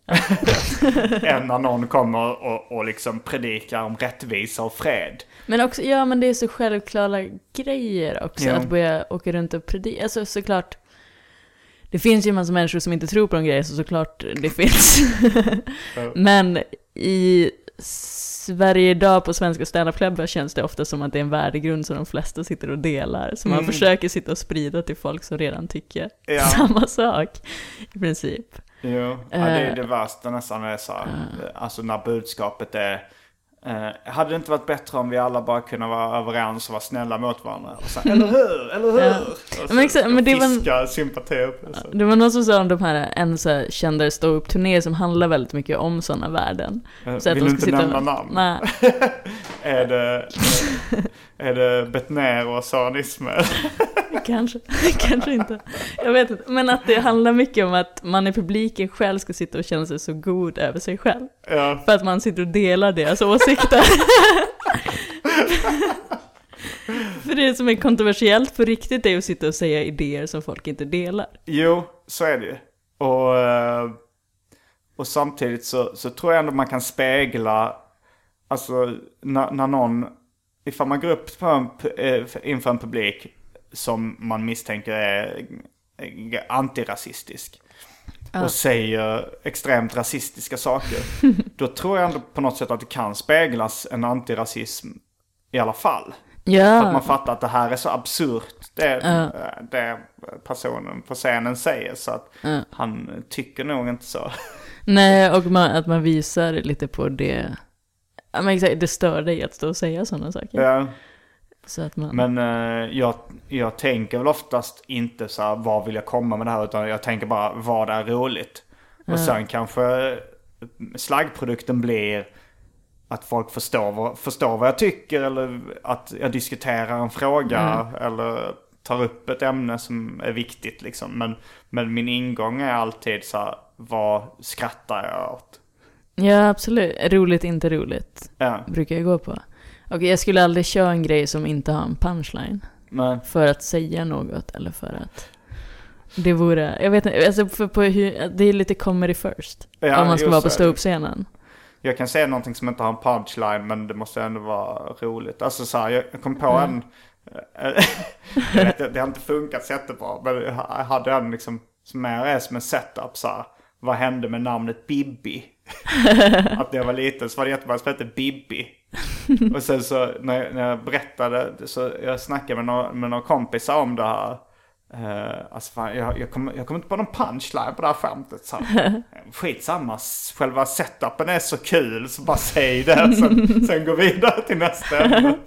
än när någon kommer och, och liksom predikar om rättvisa och fred. Men också, ja men det är så självklara grejer också, Ja. att börja åka runt och predika. Alltså såklart, det finns ju en massa människor som inte tror på de grejer, så såklart det finns. (laughs) men i Sverige idag på svenska standupklubbar känns det ofta som att det är en värdegrund som de flesta sitter och delar. Som man försöker sitta och sprida till folk som redan tycker Ja. (laughs) samma sak, i princip. Jo, ja, det är Eh. det värsta nästan. Är så här, Alltså när budskapet är... Eh, hade det inte varit bättre om vi alla bara kunde vara överens och vara snälla mot varandra? Så, eller hur? Eller hur? Ja. Och så, Men exakt, men det var sympati upp. Så. Det var någon som sa om de här, en så här kändare ståuppturné som handlar väldigt mycket om sådana värden. Eh, Så att Vill de du ska inte sitta- nämna namn? Nej. (laughs) Är det, (laughs) är det Betnér och Sören Ismail? (laughs) Kanske, kanske inte. Jag vet inte. Men att det handlar mycket om att man i publiken själv ska sitta och känna sig så god över sig själv. Ja, För att man sitter och delar deras åsikter. (laughs) För det som är kontroversiellt på riktigt är att sitta och säga idéer som folk inte delar. jo, så är det ju. Och, eh, och samtidigt så, så tror jag ändå man kan spegla, alltså när, när någon, ifall man går upp en, eh, inför en publik som man misstänker är eh, antirasistisk. Och säger extremt rasistiska saker. (laughs) då tror jag ändå på något sätt att det kan speglas en antirasism i alla fall. För att man fattar att det här är så absurt. Det, eh, det personen på scenen säger. Så att han tycker nog inte så. nej och man, att man visar lite på det, men exakt, det stör dig att stå och säga sådana saker. Ja, Så att man... Men eh, jag, jag tänker väl oftast inte så här, vad vill jag komma med det här? Utan jag tänker bara, vad är roligt? Och sen kanske slaggprodukten blir att folk förstår vad, förstår vad jag tycker eller att jag diskuterar en fråga eller tar upp ett ämne som är viktigt liksom. Men, men min ingång är alltid så här, vad skrattar jag åt? Ja, absolut. Roligt, inte roligt. Ja, Brukar jag gå på. Okej, jag skulle aldrig köra en grej som inte har en punchline. men, För att säga något eller för att... Det vore, jag vet inte, alltså för på det är lite comedy first. Ja, om man ska vara på ståuppscenen. Jag kan säga någonting som inte har en punchline men det måste ändå vara roligt. Alltså så här, jag kom på en... eh, (laughs) jag vet, det har inte funkat jättebra. Men jag hade en liksom som mer är som en setup så här. Vad hände med namnet Bibi? (laughs) att när jag var liten så var det jättemånga som hette Bibi. Och sen så när jag, när jag berättade, så jag snackade med några, med några kompisar om det här. Uh, alltså fan, jag, jag kommer kom inte på någon punchline på det här skämtet. Så här, (laughs) skitsamma, själva setupen är så kul så bara säg det. Sen, (laughs) sen gå vidare till nästa ämne.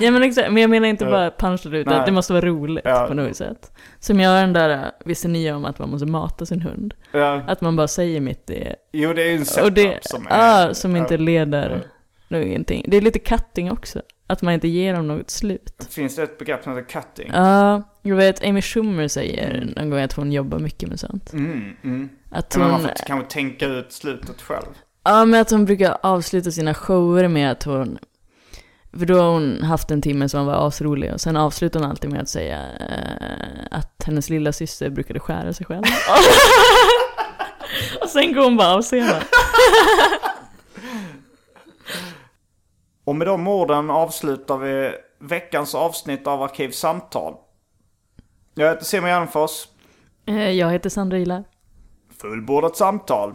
Ja men exakt, men jag menar inte bara punchline utan Nej. det måste vara roligt Ja. på något sätt. Som jag den där, visste ni om att man måste mata sin hund? Ja, Att man bara säger mitt i, jo det är ju en setup det, som är... ja, som inte leder någonting. Det är lite cutting också. Att man inte ger dem något slut. Finns det ett begrepp som heter cutting? Ja, jag vet Amy Schumer säger någon gång att hon jobbar mycket med sånt. Mm, mm. Att Kan man hon, får kanske tänka ut slutet själv? ja men att hon brukar avsluta sina shower med att hon, för då har hon haft en timme som var asrolig och sen avslutar hon alltid med att säga eh, att hennes lilla syster brukade skära sig själv. (laughs) och sen går hon bara av scenen. (laughs) Och med de orden avslutar vi veckans avsnitt av Arkivsamtal. Jag heter Simon Gärdenfors. Eh, jag heter Sandra Ilar. Fullbordat samtal.